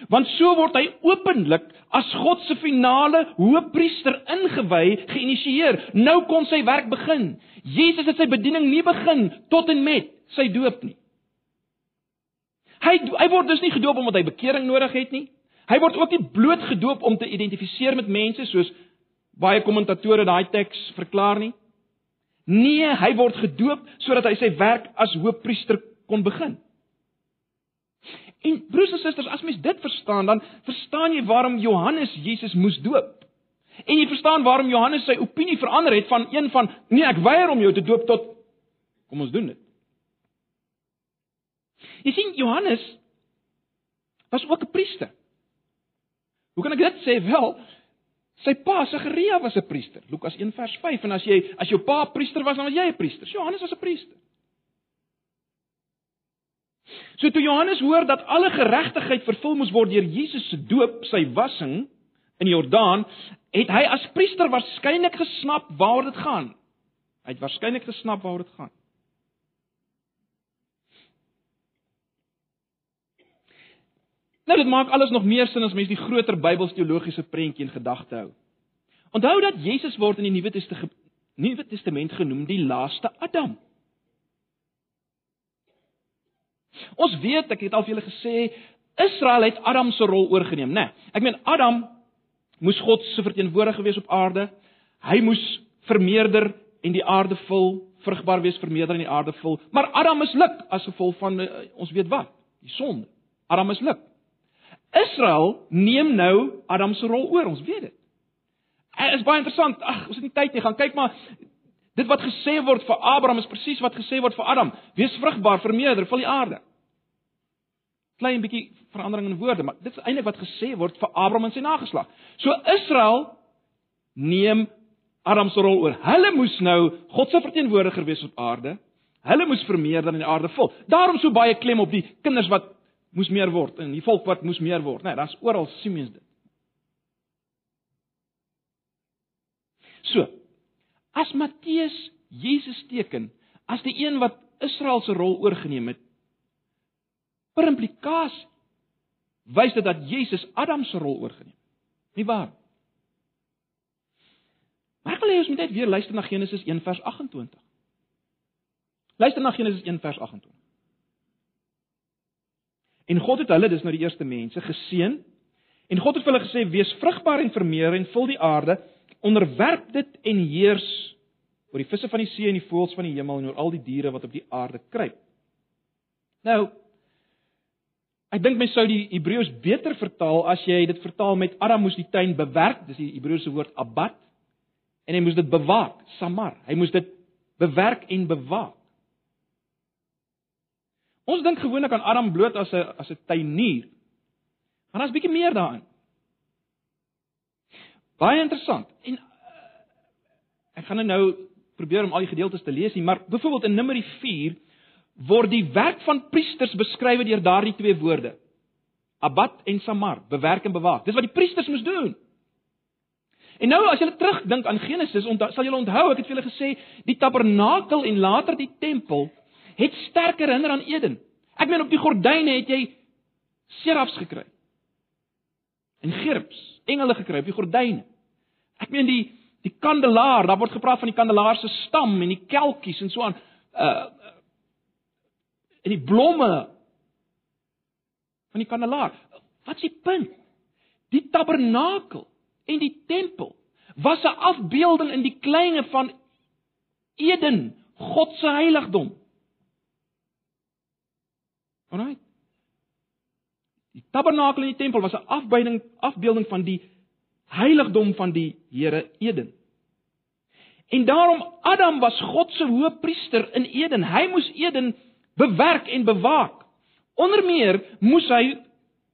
Want so word hy openlik as God se finale hoëpriester ingewy, geïnisieer. Nou kon sy werk begin. Jesus het sy bediening nie begin tot en met sy doop nie. Hy hy word dus nie gedoop omdat hy bekering nodig het nie. Hy word ook nie bloot gedoop om te identifiseer met mense soos baie kommentatore daai teks verklaar nie. Nee, hy word gedoop sodat hy sy werk as hoofpriester kon begin. En broers en susters, as mens dit verstaan, dan verstaan jy waarom Johannes Jesus moes doop. En jy verstaan waarom Johannes sy opinie verander het van een van nee, ek weier om jou te doop tot kom ons doen dit. Jy sien Johannes was ook 'n priester. Hoe kan ek dit sê? Wel, Sy pa Sagaria was 'n priester. Lukas 1 vers 5 en as jy as jou pa priester was, dan was jy 'n priester. Johannes was 'n priester. So toe Johannes hoor dat alle geregtigheid vervul moes word deur Jesus se doop, sy wassing in Jordaan, het hy as priester waarskynlik gesnap waaroor dit gaan. Hy het waarskynlik gesnap waaroor dit gaan. Nou dit maak alles nog meer sin as mens die groter Bybelsteologiese prentjie in gedagte hou. Onthou dat Jesus word in die Nuwe Testament Nuwe Testament genoem die laaste Adam. Ons weet, ek het al vir julle gesê, Israel het Adam se rol oorgeneem, né? Nee, ek meen Adam moes God se verteenwoordiger wees op aarde. Hy moes vermeerder en die aarde vul, vrugbaar wees, vermeerder en die aarde vul. Maar Adam misluk as gevolg van uh, ons weet wat, die sonde. Adam misluk. Israel neem nou Adam se rol oor, ons weet dit. Dit is baie interessant. Ag, ons het nie tyd nie. Gaan kyk maar dit wat gesê word vir Abraham is presies wat gesê word vir Adam. Wees vrugbaar, vermeerder, vul die aarde. Klein bietjie verandering in woorde, maar dit is eintlik wat gesê word vir Abraham en sy nageslag. So Israel neem Adam se rol oor. Hulle moes nou God se verteenwoordiger wees op aarde. Hulle moes vermeerder en die aarde vul. Daarom so baie klem op die kinders wat moes meer word en die volk wat moes meer word? Nee, Daar's oral sien mens dit. So, as Matteus Jesus teken as die een wat Israel se rol oorgeneem het, per implikasie wys dit dat Jesus Adam se rol oorgeneem het. Nie waar? Maar ek wil hê ons moet net weer luister na Genesis 1 vers 28. Luister na Genesis 1 vers 28. En God het hulle, dis nou die eerste mense, geseën. En God het vir hulle gesê: "Wees vrugbaar en vermeer en vul die aarde, onderwerp dit en heers oor die visse van die see en die voëls van die hemel en oor al die diere wat op die aarde kruip." Nou, ek dink mens sou die Hebreëus beter vertaal as jy dit vertaal met Adam moes die tuin bewerk, dis die Hebreëse woord abat, en hy moes dit bewaak, samar. Hy moes dit bewerk en bewaak. Ons dink gewoonlik aan Adam bloot as 'n as 'n tuinier. Maar daar's bietjie meer daarin. Baie interessant. En uh, ek gaan nou probeer om al die gedeeltes te lees nie, maar byvoorbeeld in Numeri 4 word die werk van priesters beskryf deur daardie twee woorde. Abat en Samar, bewerk en bewaak. Dis wat die priesters moes doen. En nou as jy terugdink aan Genesis, onthou, sal jy onthou ek het vir julle gesê die tabernakel en later die tempel het sterker herinner aan Eden. Ek meen op die gordyne het jy serafs gekry. En gerubs, engele gekry op die gordyne. Ek meen die die kandelaar, daar word gepraat van die kandelaar se stam en die kelkies en so aan. Uh en die blomme van die kandelaar. Wat is die punt? Die tabernakel en die tempel was 'n afbeelding in die kleinge van Eden, God se heiligdom. Alraai. Die tabernakel en die tempel was 'n afbeelding afbeelding van die heiligdom van die Here Eden. En daarom Adam was God se hoëpriester in Eden. Hy moes Eden bewerk en bewaak. Onder meer moes hy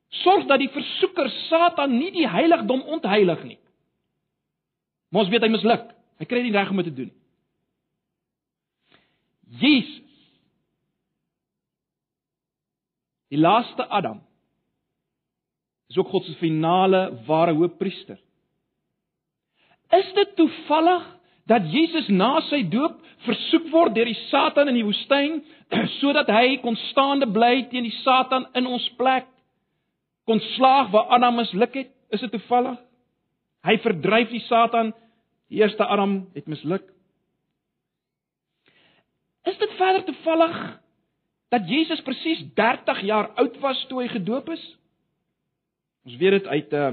sorg dat die versoeker Satan nie die heiligdom ontheilig nie. Mos weet hy misluk. Hy kry nie reg om dit te doen. Jesus Die laaste Adam is ook God se finale ware hoëpriester. Is dit toevallig dat Jesus na sy doop versoek word deur die Satan in die woestyn sodat hy kon staande bly teen die Satan in ons plek kon slaag waar Adam misluk het? Is dit toevallig? Hy verdryf die Satan. Die eerste Adam het misluk. Is dit verder toevallig dat Jesus presies 30 jaar oud was toe hy gedoop is? Ons weet dit uit uh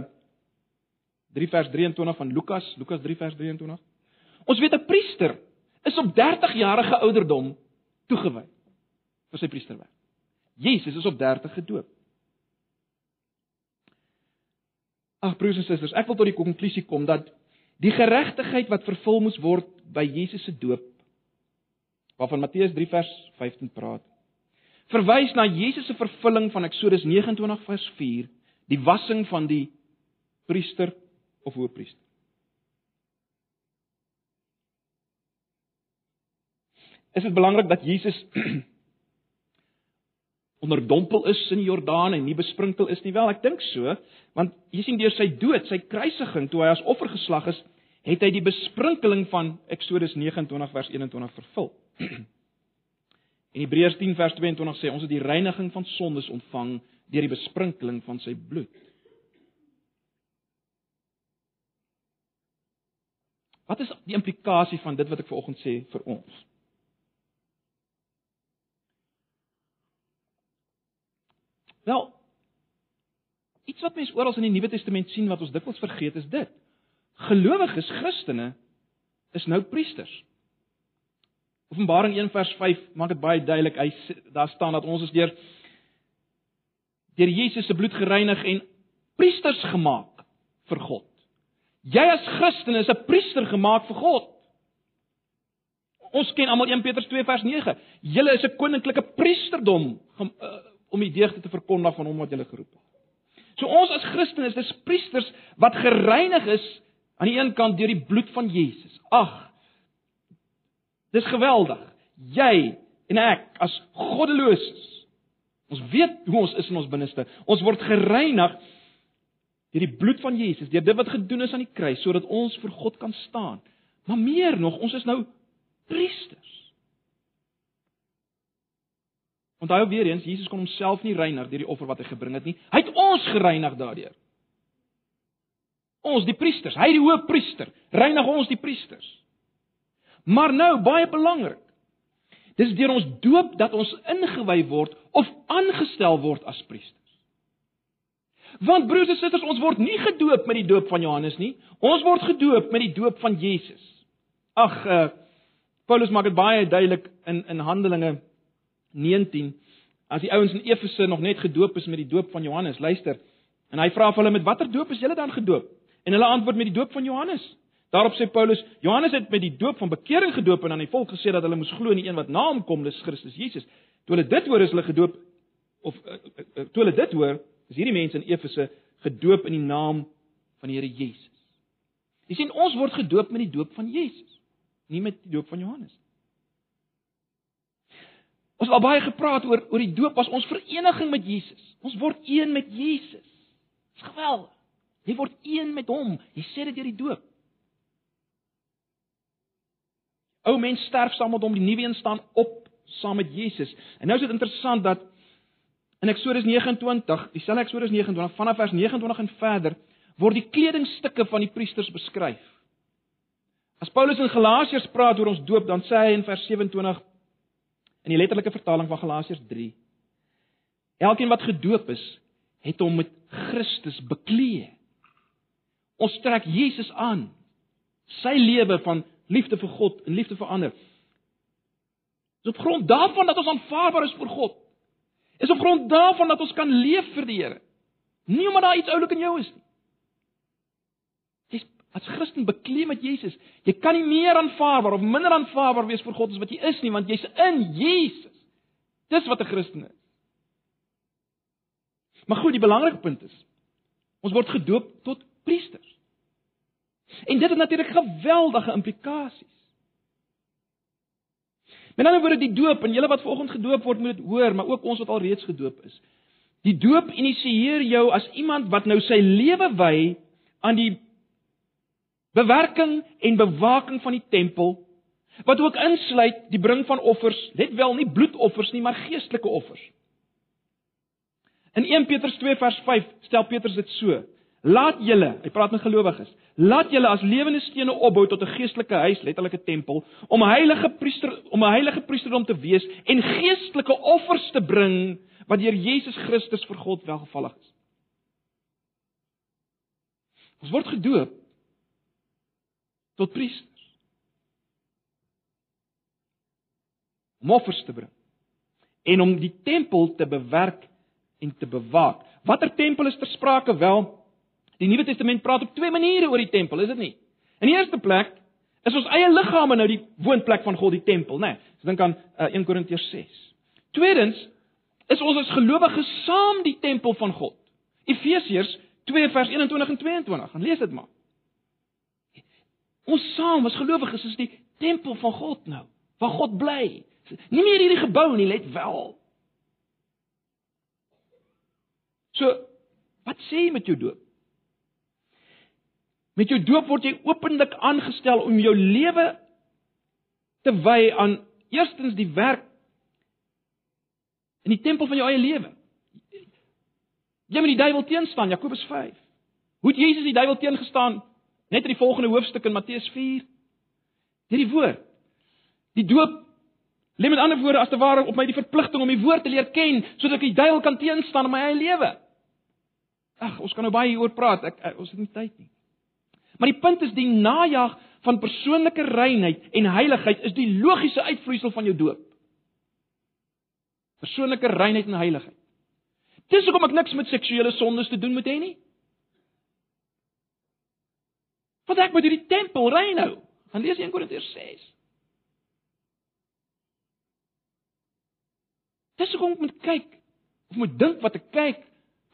3 vers 23 van Lukas, Lukas 3 vers 23. Ons weet 'n priester is op 30 jarige ouderdom toegewy vir sy priesterwerk. Jesus is op 30 gedoop. Ag broers en susters, ek wil tot die konklusie kom dat die geregtigheid wat vervul moes word by Jesus se doop waarvan Matteus 3 vers 15 praat verwys na Jesus se vervulling van Eksodus 29 vers 4, die wassing van die priester of hoëpriester. Is dit belangrik dat Jesus onderdompel is in die Jordaan en nie besprinkel is nie? Wel, ek dink so, want jy sien deur sy dood, sy kruisiging toe hy as offer geslag is, het hy die besprinkeling van Eksodus 29 vers 21 vervul. En Hebreërs 10 vers 22 sê ons het die reiniging van sondes ontvang deur die besprinkeling van sy bloed. Wat is die implikasie van dit wat ek vanoggend sê vir ons? Wel, iets wat mense oral in die Nuwe Testament sien wat ons dikwels vergeet is dit. Gelowiges, Christene is nou priesters. Openbaring 1 vers 5 maak dit baie duidelik. Hy daar staan dat ons is deur deur Jesus se bloed gereinig en priesters gemaak vir God. Jy as Christen is 'n priester gemaak vir God. Ons ken almal 1 Petrus 2 vers 9. Julle is 'n koninklike priesterdom om, uh, om die deugde te verkondig van hom wat julle geroep het. So ons as Christene is dis priesters wat gereinig is aan die een kant deur die bloed van Jesus. Ag, Dis geweldig. Jy en ek as goddeloses. Ons weet hoe ons is in ons binneste. Ons word gereinig deur die bloed van Jesus, deur dit wat gedoen is aan die kruis sodat ons vir God kan staan. Maar meer nog, ons is nou priesters. Onthou weer eens, Jesus kon homself nie reinig deur die offer wat hy gebring het nie. Hy het ons gereinig daardeur. Ons die priesters, hy die hoëpriester, reinig ons die priesters. Maar nou baie belangrik. Dis deur ons doop dat ons ingewy word of aangestel word as priesters. Want broers en susters, ons word nie gedoop met die doop van Johannes nie. Ons word gedoop met die doop van Jesus. Ag, uh, Paulus maak dit baie duidelik in in Handelinge 19 as die ouens in Efese nog net gedoop is met die doop van Johannes. Luister. En hy vra vir hulle met watter doop is julle dan gedoop? En hulle antwoord met die doop van Johannes. Daarop sê Paulus, Johannes het met die doop van bekering gedoop en aan die volk gesê dat hulle moes glo in die een wat na hom kom, dis Christus Jesus. Toe hulle dit hoor, is hulle gedoop of uh, uh, uh, toe hulle dit hoor, is hierdie mense in Efese gedoop in die naam van die Here Jesus. Jy sien ons word gedoop met die doop van Jesus, nie met die doop van Johannes nie. Ons het al baie gepraat oor oor die doop as ons vereniging met Jesus. Ons word een met Jesus. Dis geweldig. Jy word een met hom. Jy sê dit deur die doop. Ou mens sterf saam met hom, die nuwe een staan op saam met Jesus. En nou is dit interessant dat in Eksodus 29, dieselfde Eksodus 29 vanaf vers 29 en verder word die kledingstukke van die priesters beskryf. As Paulus in Galasiërs praat oor ons doop, dan sê hy in vers 27 in die letterlike vertaling van Galasiërs 3: Elkeen wat gedoop is, het hom met Christus bekleë. Ons trek Jesus aan. Sy lewe van liefde vir God en liefde vir ander. Dis op grond daarvan dat ons aanvaarbaar is vir God. Is op grond daarvan dat ons kan leef vir die Here. Nie omdat daar iets oulik in jou is nie. Jy's as Christen bekleed met Jesus. Jy kan nie meer aanvaarbaar of minder aanvaarbaar wees vir God as wat jy is nie, want jy's in Jesus. Dis wat 'n Christen is. Maar goed, die belangrike punt is ons word gedoop tot priesters. En dit het natuurlik geweldige implikasies. Met ander woorde die doop en julle wat vanoggend gedoop word moet dit hoor, maar ook ons wat al reeds gedoop is. Die doop initieer jou as iemand wat nou sy lewe wy aan die bewerking en bewaking van die tempel wat ook insluit die bring van offers, let wel nie bloedoffers nie, maar geestelike offers. In 1 Petrus 2 vers 5 stel Petrus dit so: Laat julle, hy praat met gelowiges, laat julle as lewende stene opbou tot 'n geestelike huis, letterlik 'n tempel, om 'n heilige priester om 'n heilige priesterdom te wees en geestelike offers te bring wat deur Jesus Christus vir God welgevallig is. Ons word gedoop tot priesters. Om offers te bring en om die tempel te bewerk en te bewaak. Watter tempel is ter sprake wel? Die Nuwe Testament praat op twee maniere oor die tempel, is dit nie? In die eerste plek is ons eie liggame nou die woonplek van God, die tempel, né? Nee, so dink aan uh, 1 Korintiërs 6. Tweedens is ons as gelowiges saam die tempel van God. Efesiërs 2 vers 21 en 22. Gaan lees dit maar. Ons saam as gelowiges is die tempel van God nou, waar God bly. Nie meer hierdie gebou nie, let wel. So, wat sê jy met jou doop? Met jou doop word jy openlik aangestel om jou lewe te wy aan eerstens die werk in die tempel van jou eie lewe. Jy moet die duiwel teenstaan, Jakobus 5. Hoe het Jesus die duiwel teengestaan? Net in die volgende hoofstuk in Matteus 4. Deur die woord. Die doop lê met ander woorde as te ware op my die verpligting om die woord te leer ken sodat ek die duiwel kan teenstaan in my eie lewe. Ag, ons kan nou baie hieroor praat. Ek, ek ons het nie tyd nie. Maar die punt is die najag van persoonlike reinheid en heiligheid is die logiese uitvloeisel van jou doop. Persoonlike reinheid en heiligheid. Dis hoekom ek niks met seksuele sondes te doen moet hê nie. Want ek moet hierdie tempel rein hou. Gaan lees 1 Korintiërs 6. Dis hoekom ek moet kyk of moet dink wat ek kyk,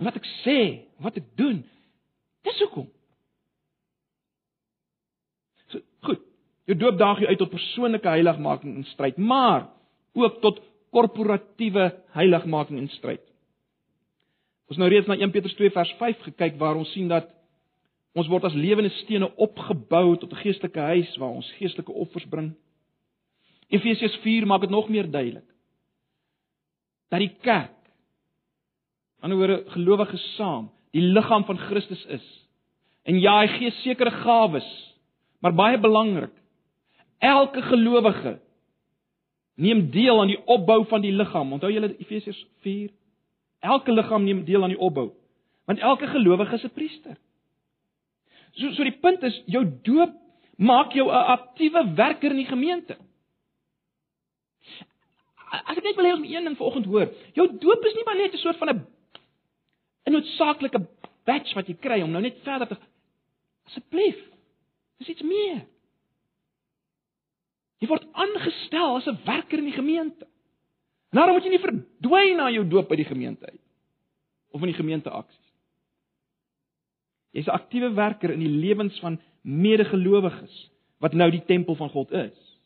wat ek sê, wat ek doen. Dis hoekom. Jou doop daag jou uit tot persoonlike heiligmaking en stryd, maar ook tot korporatiewe heiligmaking en stryd. Ons nou reeds na 1 Petrus 2 vers 5 gekyk waar ons sien dat ons word as lewende stene opgebou tot 'n geestelike huis waar ons geestelike offers bring. Efesiërs 4 maak dit nog meer duidelik. Dat die kerk anderswoorde gelowiges saam die liggaam van Christus is. En ja, hy gee sekere gawes, maar baie belangrik, elke gelowige neem deel aan die opbou van die liggaam. Onthou julle Efesiërs 4? Elke liggaam neem deel aan die opbou, want elke gelowige is 'n priester. So so die punt is jou doop maak jou 'n aktiewe werker in die gemeente. As ek net wil hê ons moet een ding vanoggend hoor. Jou doop is nie maar net 'n soort van 'n 'n noodsaaklike badge wat jy kry om nou net verder te asseblief. Dis iets meer. Jy word aangestel as 'n werker in die gemeente. En daarom moet jy nie verdwyn na jou doop by die gemeente uit of in die gemeenteaksies. Jy's 'n aktiewe werker in die lewens van medegelowiges wat nou die tempel van God is.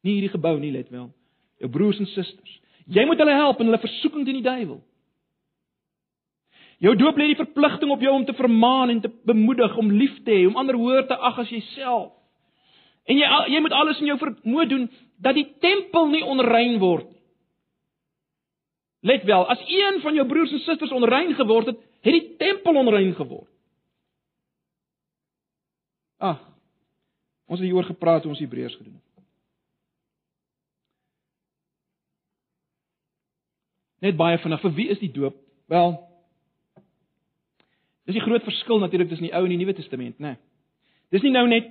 Nie hierdie gebou nie, let wel. Jou broers en susters. Jy moet hulle help in hulle versoeking teen die duiwel. Jou doop lê die verpligting op jou om te vermaan en te bemoedig om lief te hê, om ander hoër te ag as jouself. En jy jy moet alles in jou vermoë doen dat die tempel nie onrein word nie. Let wel, as een van jou broers en susters onrein geword het, het die tempel onrein geword. Ag. Ons het hieroor gepraat toe ons Hebreërs gedoen het. Net baie vinnig, vir wie is die doop? Wel, dis die groot verskil natuurlik tussen die Ou en die Nuwe Testament, né? Nee. Dis nie nou net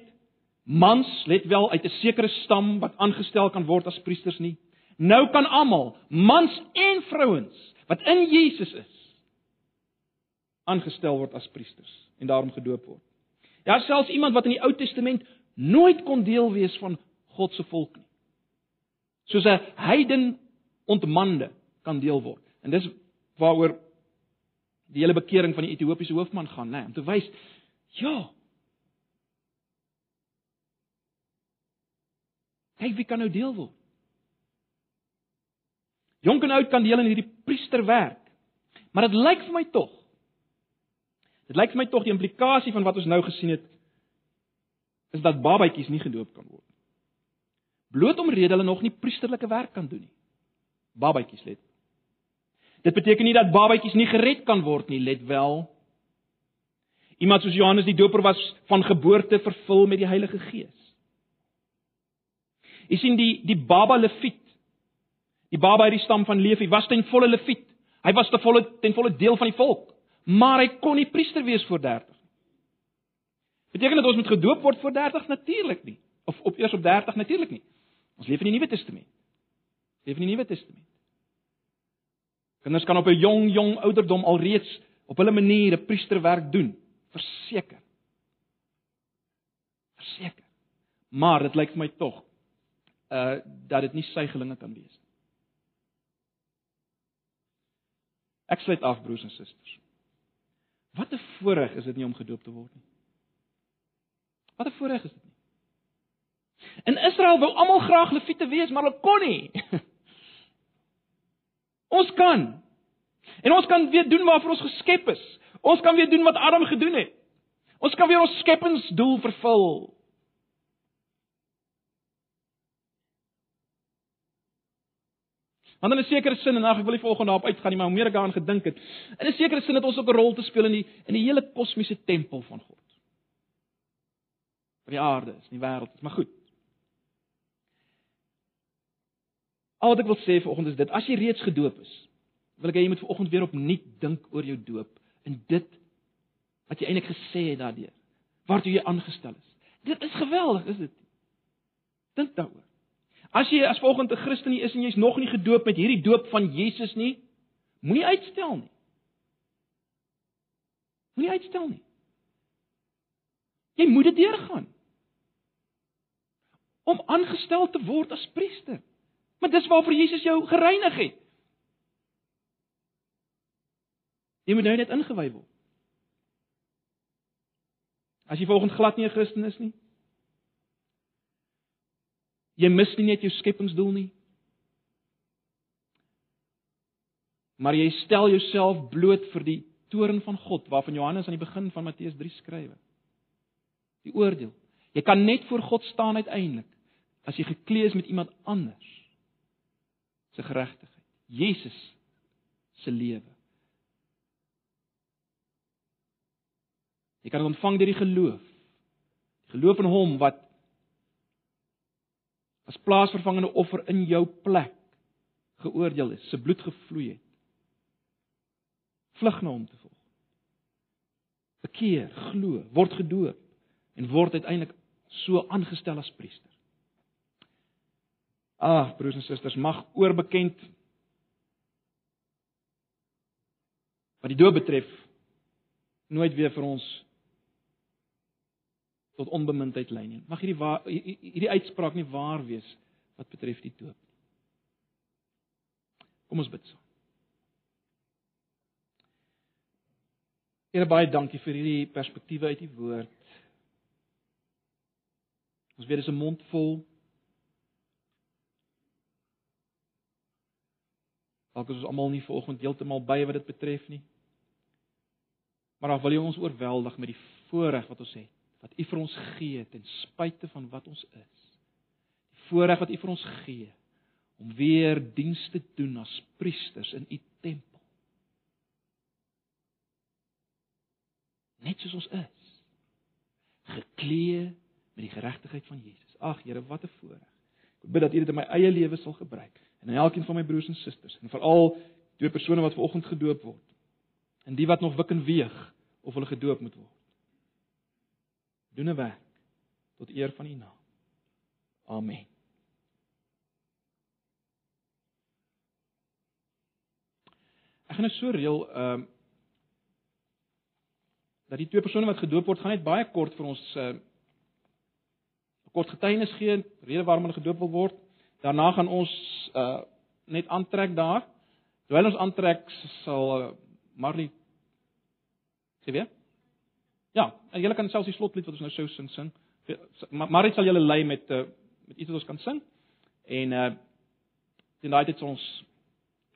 mans, let wel, uit 'n sekere stam wat aangestel kan word as priesters nie. Nou kan almal, mans en vrouens wat in Jesus is, aangestel word as priesters en daarom gedoop word. Ja, selfs iemand wat in die Ou Testament nooit kon deel wees van God se volk nie. Soos 'n heiden ontmande kan deel word. En dis waaroor die hele bekering van die Ethiopiese hoofman gaan, né, nee, om te wys ja. Kyk wie kan nou deel word. Jonk en oud kan deel in hierdie priesterwerk. Maar dit lyk vir my tog. Dit lyk vir my tog die implikasie van wat ons nou gesien het is dat babatjies nie gedoop kan word. Bloot omrede hulle nog nie priesterlike werk kan doen nie. Babatjies let. Dit beteken nie dat babatjies nie gered kan word nie, let wel. Iemand soos Johannes die Doper was van geboorte vervul met die Heilige Gees. Jy sien die die baba Lewiet. Die baba uit die stam van Lewi was ten volle Lewiet. Hy was te volle ten volle deel van die volk, maar hy kon nie priester wees voor 30 nie. Beteken dit ons moet gedoop word voor 30 natuurlik nie of op eers op 30 natuurlik nie. Ons leef in die Nuwe Testament. Leef in die Nuwe Testament. Kinders kan op 'n jong jong ouderdom alreeds op hulle manier 'n priesterwerk doen, verseker. Verseker. Maar dit lyk vir my tog uh dat dit nie suigelinge kan wees nie. Ek sluit af broers en susters. Wat 'n voorreg is dit nie om gedoop te word nie. Wat 'n voorreg is dit nie. In Israel wou almal graag leviete wees, maar hulle kon nie. Ons kan. En ons kan weer doen waarvoor ons geskep is. Ons kan weer doen wat Adam gedoen het. Ons kan weer ons skepingsdoel vervul. Want in 'n sekere sin en ag ek wil nie volgende daarop uitgaan nie, maar hoe meer ek daaraan gedink het, in 'n sekere sin het ons ook 'n rol te speel in die in die hele kosmiese tempel van God. Vir die aarde, is nie wêreld, maar goed. Al wat ek wil sê vanoggend is dit: as jy reeds gedoop is, wil ek hê jy moet vanoggend weer opnuut dink oor jou doop en dit wat jy eintlik gesê het daardeur. Waartoe jy aangestel is. Dit is geweldig, is dit? Dink daaroor. As jy as volgende Christen is en jy's nog nie gedoop met hierdie doop van Jesus nie, moenie uitstel nie. Moenie uitstel nie. Jy moet dit deurgaan. Om aangestel te word as priester. Maar dis waarvoor Jesus jou gereinig het. Jy moet nou net ingewy word. As jy volgens glad nie 'n Christen is nie. Jy mis nie net jou skepingsdoel nie. Maar jy stel jouself bloot vir die toorn van God waarvan Johannes aan die begin van Matteus 3 skryf. Die oordeel. Jy kan net voor God staan uiteindelik as jy geklee is met iemand anders se geregtigheid. Jesus se lewe. Jy kan dit ontvang deur die geloof. Die geloof in hom wat as plaasvervangende offer in jou plek geoordeel is, se bloed gevloei het. Vlug na hom te volg. Bekeer, glo, word gedoop en word uiteindelik so aangestel as priester. Ag, broers en susters, mag oorbekend wat die dood betref nooit weer vir ons tot onbemindheid lei nie. Mag hierdie hierdie uitspraak nie waar wees wat betref die dood. Kom ons bid saam. Here baie dankie vir hierdie perspektiewe uit die woord. Ons weet dis 'n mond vol Dalk is ons almal nie vanoggend heeltemal by wat dit betref nie. Maar dan wil jy ons oorweldig met die voorreg wat ons het, wat U vir ons gee ten spyte van wat ons is. Die voorreg wat U vir ons gee om weer diens te doen as priesters in U tempel. Net soos ons is. Geklee met die geregtigheid van Jesus. Ag Here, wat 'n voorreg. Ek bid dat U dit in my eie lewe sal gebruik en in elkeen van my broers en susters en veral twee persone wat vanoggend gedoop word en die wat nog wik en weeg of hulle gedoop moet word. Doen 'n werk tot eer van U naam. Amen. Ek gaan net so reël ehm uh, dat die twee persone wat gedoop word gaan net baie kort vir ons 'n uh, kort getuienis gee rede waarom hulle gedoop wil word. Daarna gaan ons uh net aantrek daar. Terwyl ons aantrek sal uh, Marley sê weer? Ja, en julle kan selfs die slotlied wat ons nou sou sing sing. Marley sal julle lei met uh, met iets wat ons kan sing. En uh teen daai tyd sal ons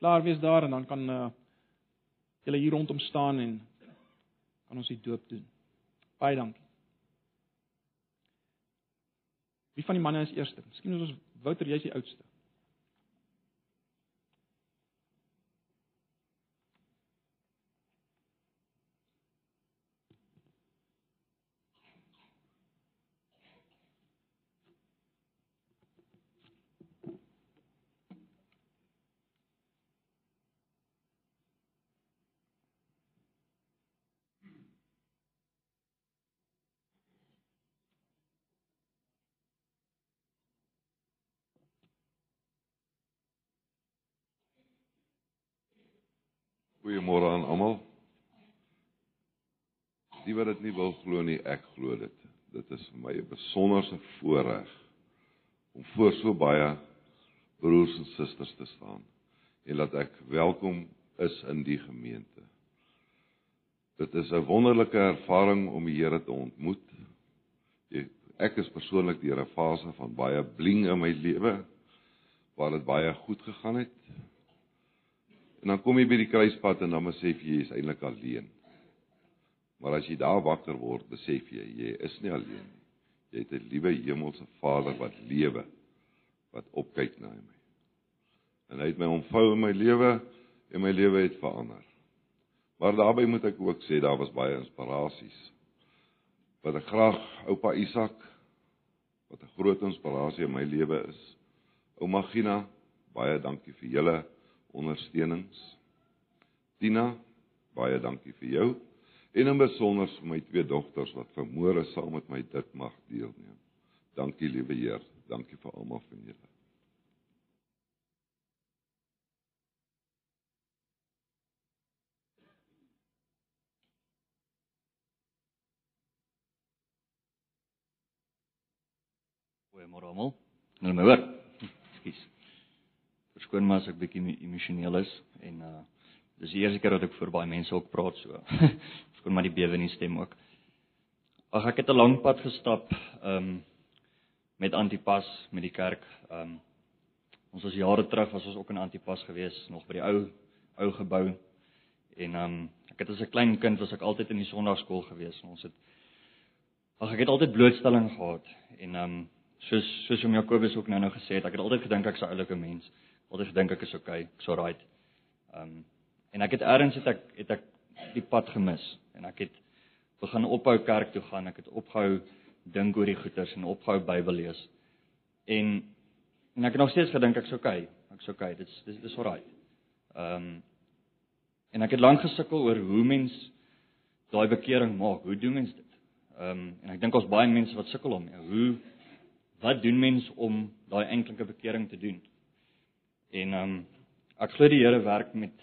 klaar wees daar en dan kan uh julle hier rondom staan en kan ons die doop doen. Baie dankie. Wie van die manne is eerste? Miskien is ons Wouter, jy's die oudste. Goeiemôre aan almal. Die wat dit nie wil glo nie, ek glo dit. Dit is vir my 'n besonderse voorreg om voor so baie broers en susters te staan en dat ek welkom is in die gemeente. Dit is 'n wonderlike ervaring om die Here te ontmoet. Ek is persoonlik deur 'n fase van baie bling in my lewe waar dit baie goed gegaan het En dan kom jy by die kruispunt en dan besef jy jy is eintlik alleen. Maar as jy daar wakker word, besef jy jy is nie alleen nie. Jy het 'n liewe hemelse Vader wat lewe, wat opkyk na my. En hy het my omvou in my lewe en my lewe het verander. Maar daarbey moet ek ook sê daar was baie inspirasies. Wat ek graag oupa Isak wat 'n groot inspirasie in my lewe is. Ouma Gina, baie dankie vir julle ondersteunings. Tina, baie dankie vir jou en in besonder vir my twee dogters wat vermoere saam met my dit mag deelneem. Dankie liewe Heer, dankie vir almal van julle. Goeiemôre almal. Nou my hoor. Ekskuus verskoon maar as ek bietjie emosioneel is en uh dis die eerste keer dat ek voor baie mense ook praat so. verskoon maar die bewe in die stem ook. Ag ek het 'n lang pad gestap um met Antipas met die kerk. Um ons was jare terug was ons ook in Antipas gewees nog by die ou ou gebou. En um ek het as 'n klein kind was ek altyd in die sonnaarskool gewees en ons het ag ek het altyd blootstelling gehad en um soos soos om Jakobus ook nou nou gesê het ek het altyd gedink ek's 'n oulike mens altyd gedink ek is okay, ek's alright. Ehm um, en ek het eers het ek het ek die pad gemis en ek het begin ophou kerk toe gaan. Ek het opgehou dink oor die goeters en opgehou Bybel lees. En en ek het nog steeds gedink ek's okay. Ek's okay. Dit's dis dis alright. Ehm um, en ek het lank gesukkel oor hoe mens daai bekering maak. Hoe doen mens dit? Ehm um, en ek dink ons baie mense wat sukkel om hoe wat doen mens om daai enkelike bekering te doen? En ehm um, ek glo die Here werk met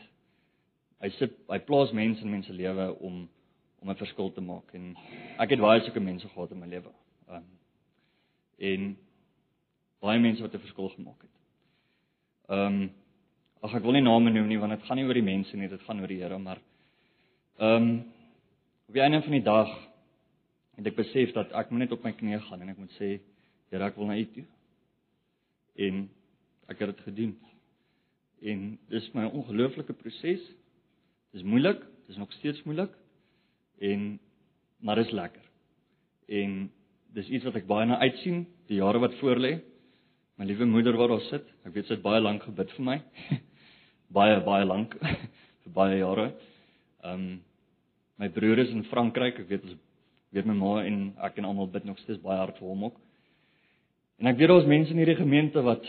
hy sit hy plaas mense in mense lewe om om 'n verskil te maak en ek het baie sulke mense gehad in my lewe. Ehm um, en baie mense wat 'n verskil gemaak het. Ehm um, ag ek wil nie name noem nie want dit gaan nie oor die mense nie, dit gaan oor die Here, maar ehm um, op die einde van die dag het ek besef dat ek moet net op my knieë gaan en ek moet sê Here, ek wil na U toe. En ek het dit gedoen. En dis my ongelooflike proses. Dis moeilik, dis nog steeds moeilik. En maar dis lekker. En dis iets wat ek baie na uitsien, die jare wat voorlê. My liewe moeder waar daar sit, ek weet sy het baie lank gebid vir my. baie baie lank vir baie jare. Ehm um, my broer is in Frankryk, ek weet ons weet my ma en ek en almal bid nog steeds baie hard vir hom ook. En ek weet daar's mense in hierdie gemeente wat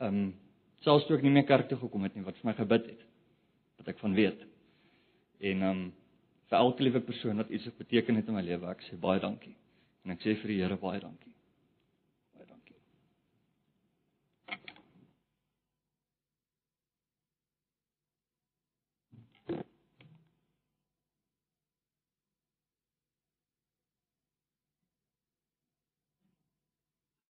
ehm um, selfs toe ek nie meer kerk toe gekom het nie, wat vir my gebid het. Wat ek van weet. En ehm um, vir elke liewe persoon wat iets beteken het in my lewe, ek sê baie dankie. En ek sê vir die Here baie dankie.